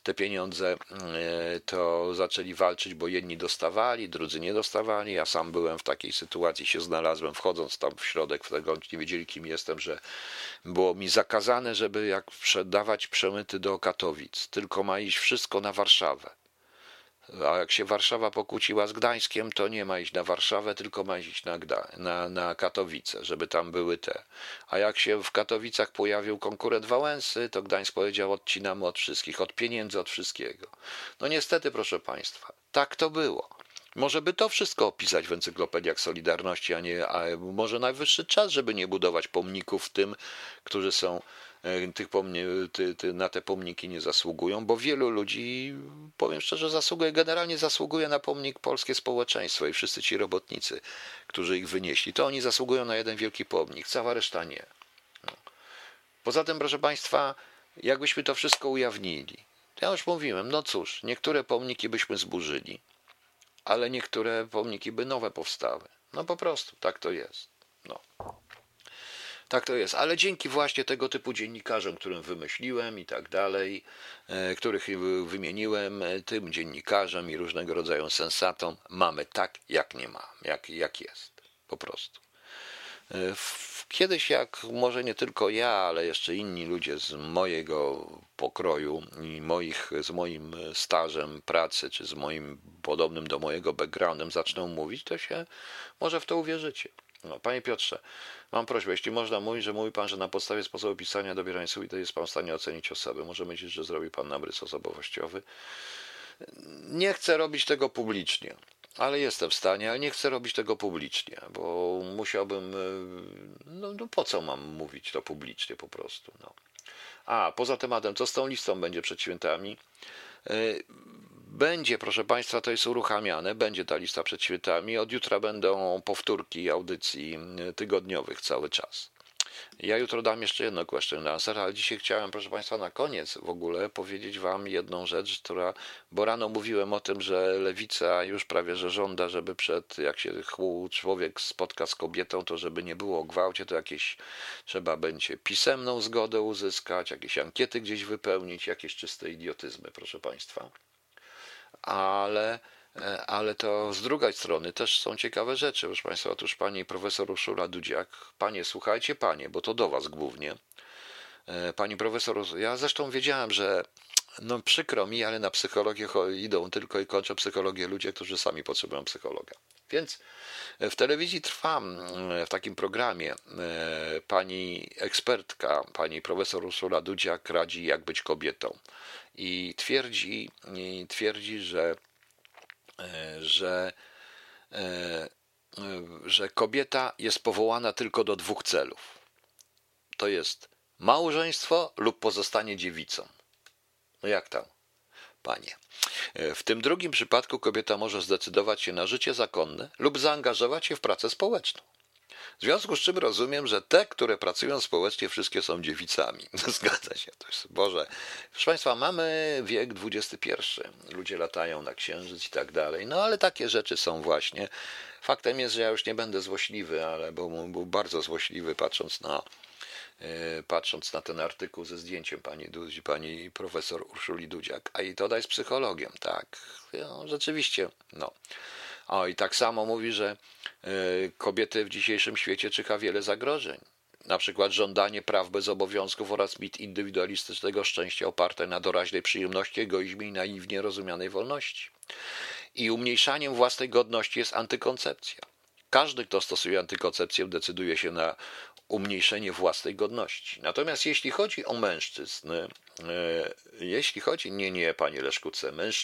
te pieniądze e, to zaczęli walczyć, bo jedni dostawali, drudzy nie dostawali. Ja sam byłem w takiej sytuacji, się znalazłem, wchodząc tam w środek, tego nie wiedzieli, kim jestem, że było mi zakazane, żeby jak sprzedawać przemyty do Katowic, tylko ma iść wszystko na Warszawę. A jak się Warszawa pokłóciła z Gdańskiem, to nie ma iść na Warszawę, tylko ma iść na, Gda na, na Katowice, żeby tam były te. A jak się w Katowicach pojawił konkurent Wałęsy, to Gdańsk powiedział: odcinamy od wszystkich, od pieniędzy, od wszystkiego. No niestety, proszę Państwa, tak to było. Może by to wszystko opisać w encyklopediach Solidarności, a nie, a może najwyższy czas, żeby nie budować pomników tym, którzy są tych ty, ty, na te pomniki nie zasługują, bo wielu ludzi, powiem szczerze, zasługuje, generalnie zasługuje na pomnik polskie społeczeństwo i wszyscy ci robotnicy, którzy ich wynieśli, to oni zasługują na jeden wielki pomnik, cała reszta nie. No. Poza tym, proszę Państwa, jakbyśmy to wszystko ujawnili, ja już mówiłem, no cóż, niektóre pomniki byśmy zburzyli, ale niektóre pomniki by nowe powstały. No po prostu, tak to jest. No. Tak to jest, ale dzięki właśnie tego typu dziennikarzom, którym wymyśliłem i tak dalej, e, których wymieniłem, e, tym dziennikarzom i różnego rodzaju sensatom, mamy tak, jak nie ma, jak, jak jest, po prostu. E, kiedyś, jak może nie tylko ja, ale jeszcze inni ludzie z mojego pokroju i moich, z moim stażem pracy, czy z moim podobnym do mojego backgroundem zaczną mówić, to się może w to uwierzycie. No, panie Piotrze, mam prośbę, jeśli można mówić, że mówi pan, że na podstawie sposobu pisania dobierania to jest pan w stanie ocenić osobę. Może myśleć, że zrobi pan nabrys osobowościowy. Nie chcę robić tego publicznie, ale jestem w stanie, ale nie chcę robić tego publicznie, bo musiałbym. E, no, no po co mam mówić to publicznie po prostu? No. A poza tematem, co z tą listą będzie przed świętami? Będzie, proszę Państwa, to jest uruchamiane, będzie ta lista przed świętami. Od jutra będą powtórki audycji tygodniowych cały czas. Ja jutro dam jeszcze jedno question answer, ale dzisiaj chciałem, proszę Państwa, na koniec w ogóle powiedzieć Wam jedną rzecz, która, bo rano mówiłem o tym, że lewica już prawie że żąda, żeby przed, jak się człowiek spotka z kobietą, to żeby nie było o gwałcie, to jakieś trzeba będzie pisemną zgodę uzyskać, jakieś ankiety gdzieś wypełnić, jakieś czyste idiotyzmy, proszę Państwa ale, e, ale to z drugiej strony też są ciekawe rzeczy. Proszę Państwa, otóż pani profesor Urszula Dudziak, panie, słuchajcie, panie, bo to do was głównie. E, pani profesor, ja zresztą wiedziałem, że no przykro mi, ale na psychologię idą tylko i kończą psychologię ludzie, którzy sami potrzebują psychologa. Więc w telewizji trwam w takim programie. E, pani ekspertka, pani profesor Ursula Dudziak radzi, jak być kobietą i twierdzi, i twierdzi że, e, że, e, że kobieta jest powołana tylko do dwóch celów. To jest małżeństwo lub pozostanie dziewicą. No jak tam, panie? E, w tym drugim przypadku kobieta może zdecydować się na życie zakonne lub zaangażować się w pracę społeczną. W związku z czym rozumiem, że te, które pracują społecznie, wszystkie są dziewicami. Zgadza się, to jest Boże. Proszę Państwa, mamy wiek XXI. Ludzie latają na księżyc i tak dalej. No ale takie rzeczy są właśnie. Faktem jest, że ja już nie będę złośliwy, ale był, był bardzo złośliwy patrząc na patrząc na ten artykuł ze zdjęciem pani Duzi, pani profesor Urszuli Dudziak, a i to jest psychologiem, tak, no, rzeczywiście, no. O, i tak samo mówi, że e, kobiety w dzisiejszym świecie czyha wiele zagrożeń. Na przykład żądanie praw bez obowiązków oraz mit indywidualistycznego szczęścia oparte na doraźnej przyjemności, egoizmie i naiwnie rozumianej wolności. I umniejszaniem własnej godności jest antykoncepcja. Każdy, kto stosuje antykoncepcję, decyduje się na umniejszenie własnej godności. Natomiast jeśli chodzi o mężczyzn, e, jeśli chodzi, nie, nie, panie Leszku C., mężczyzn,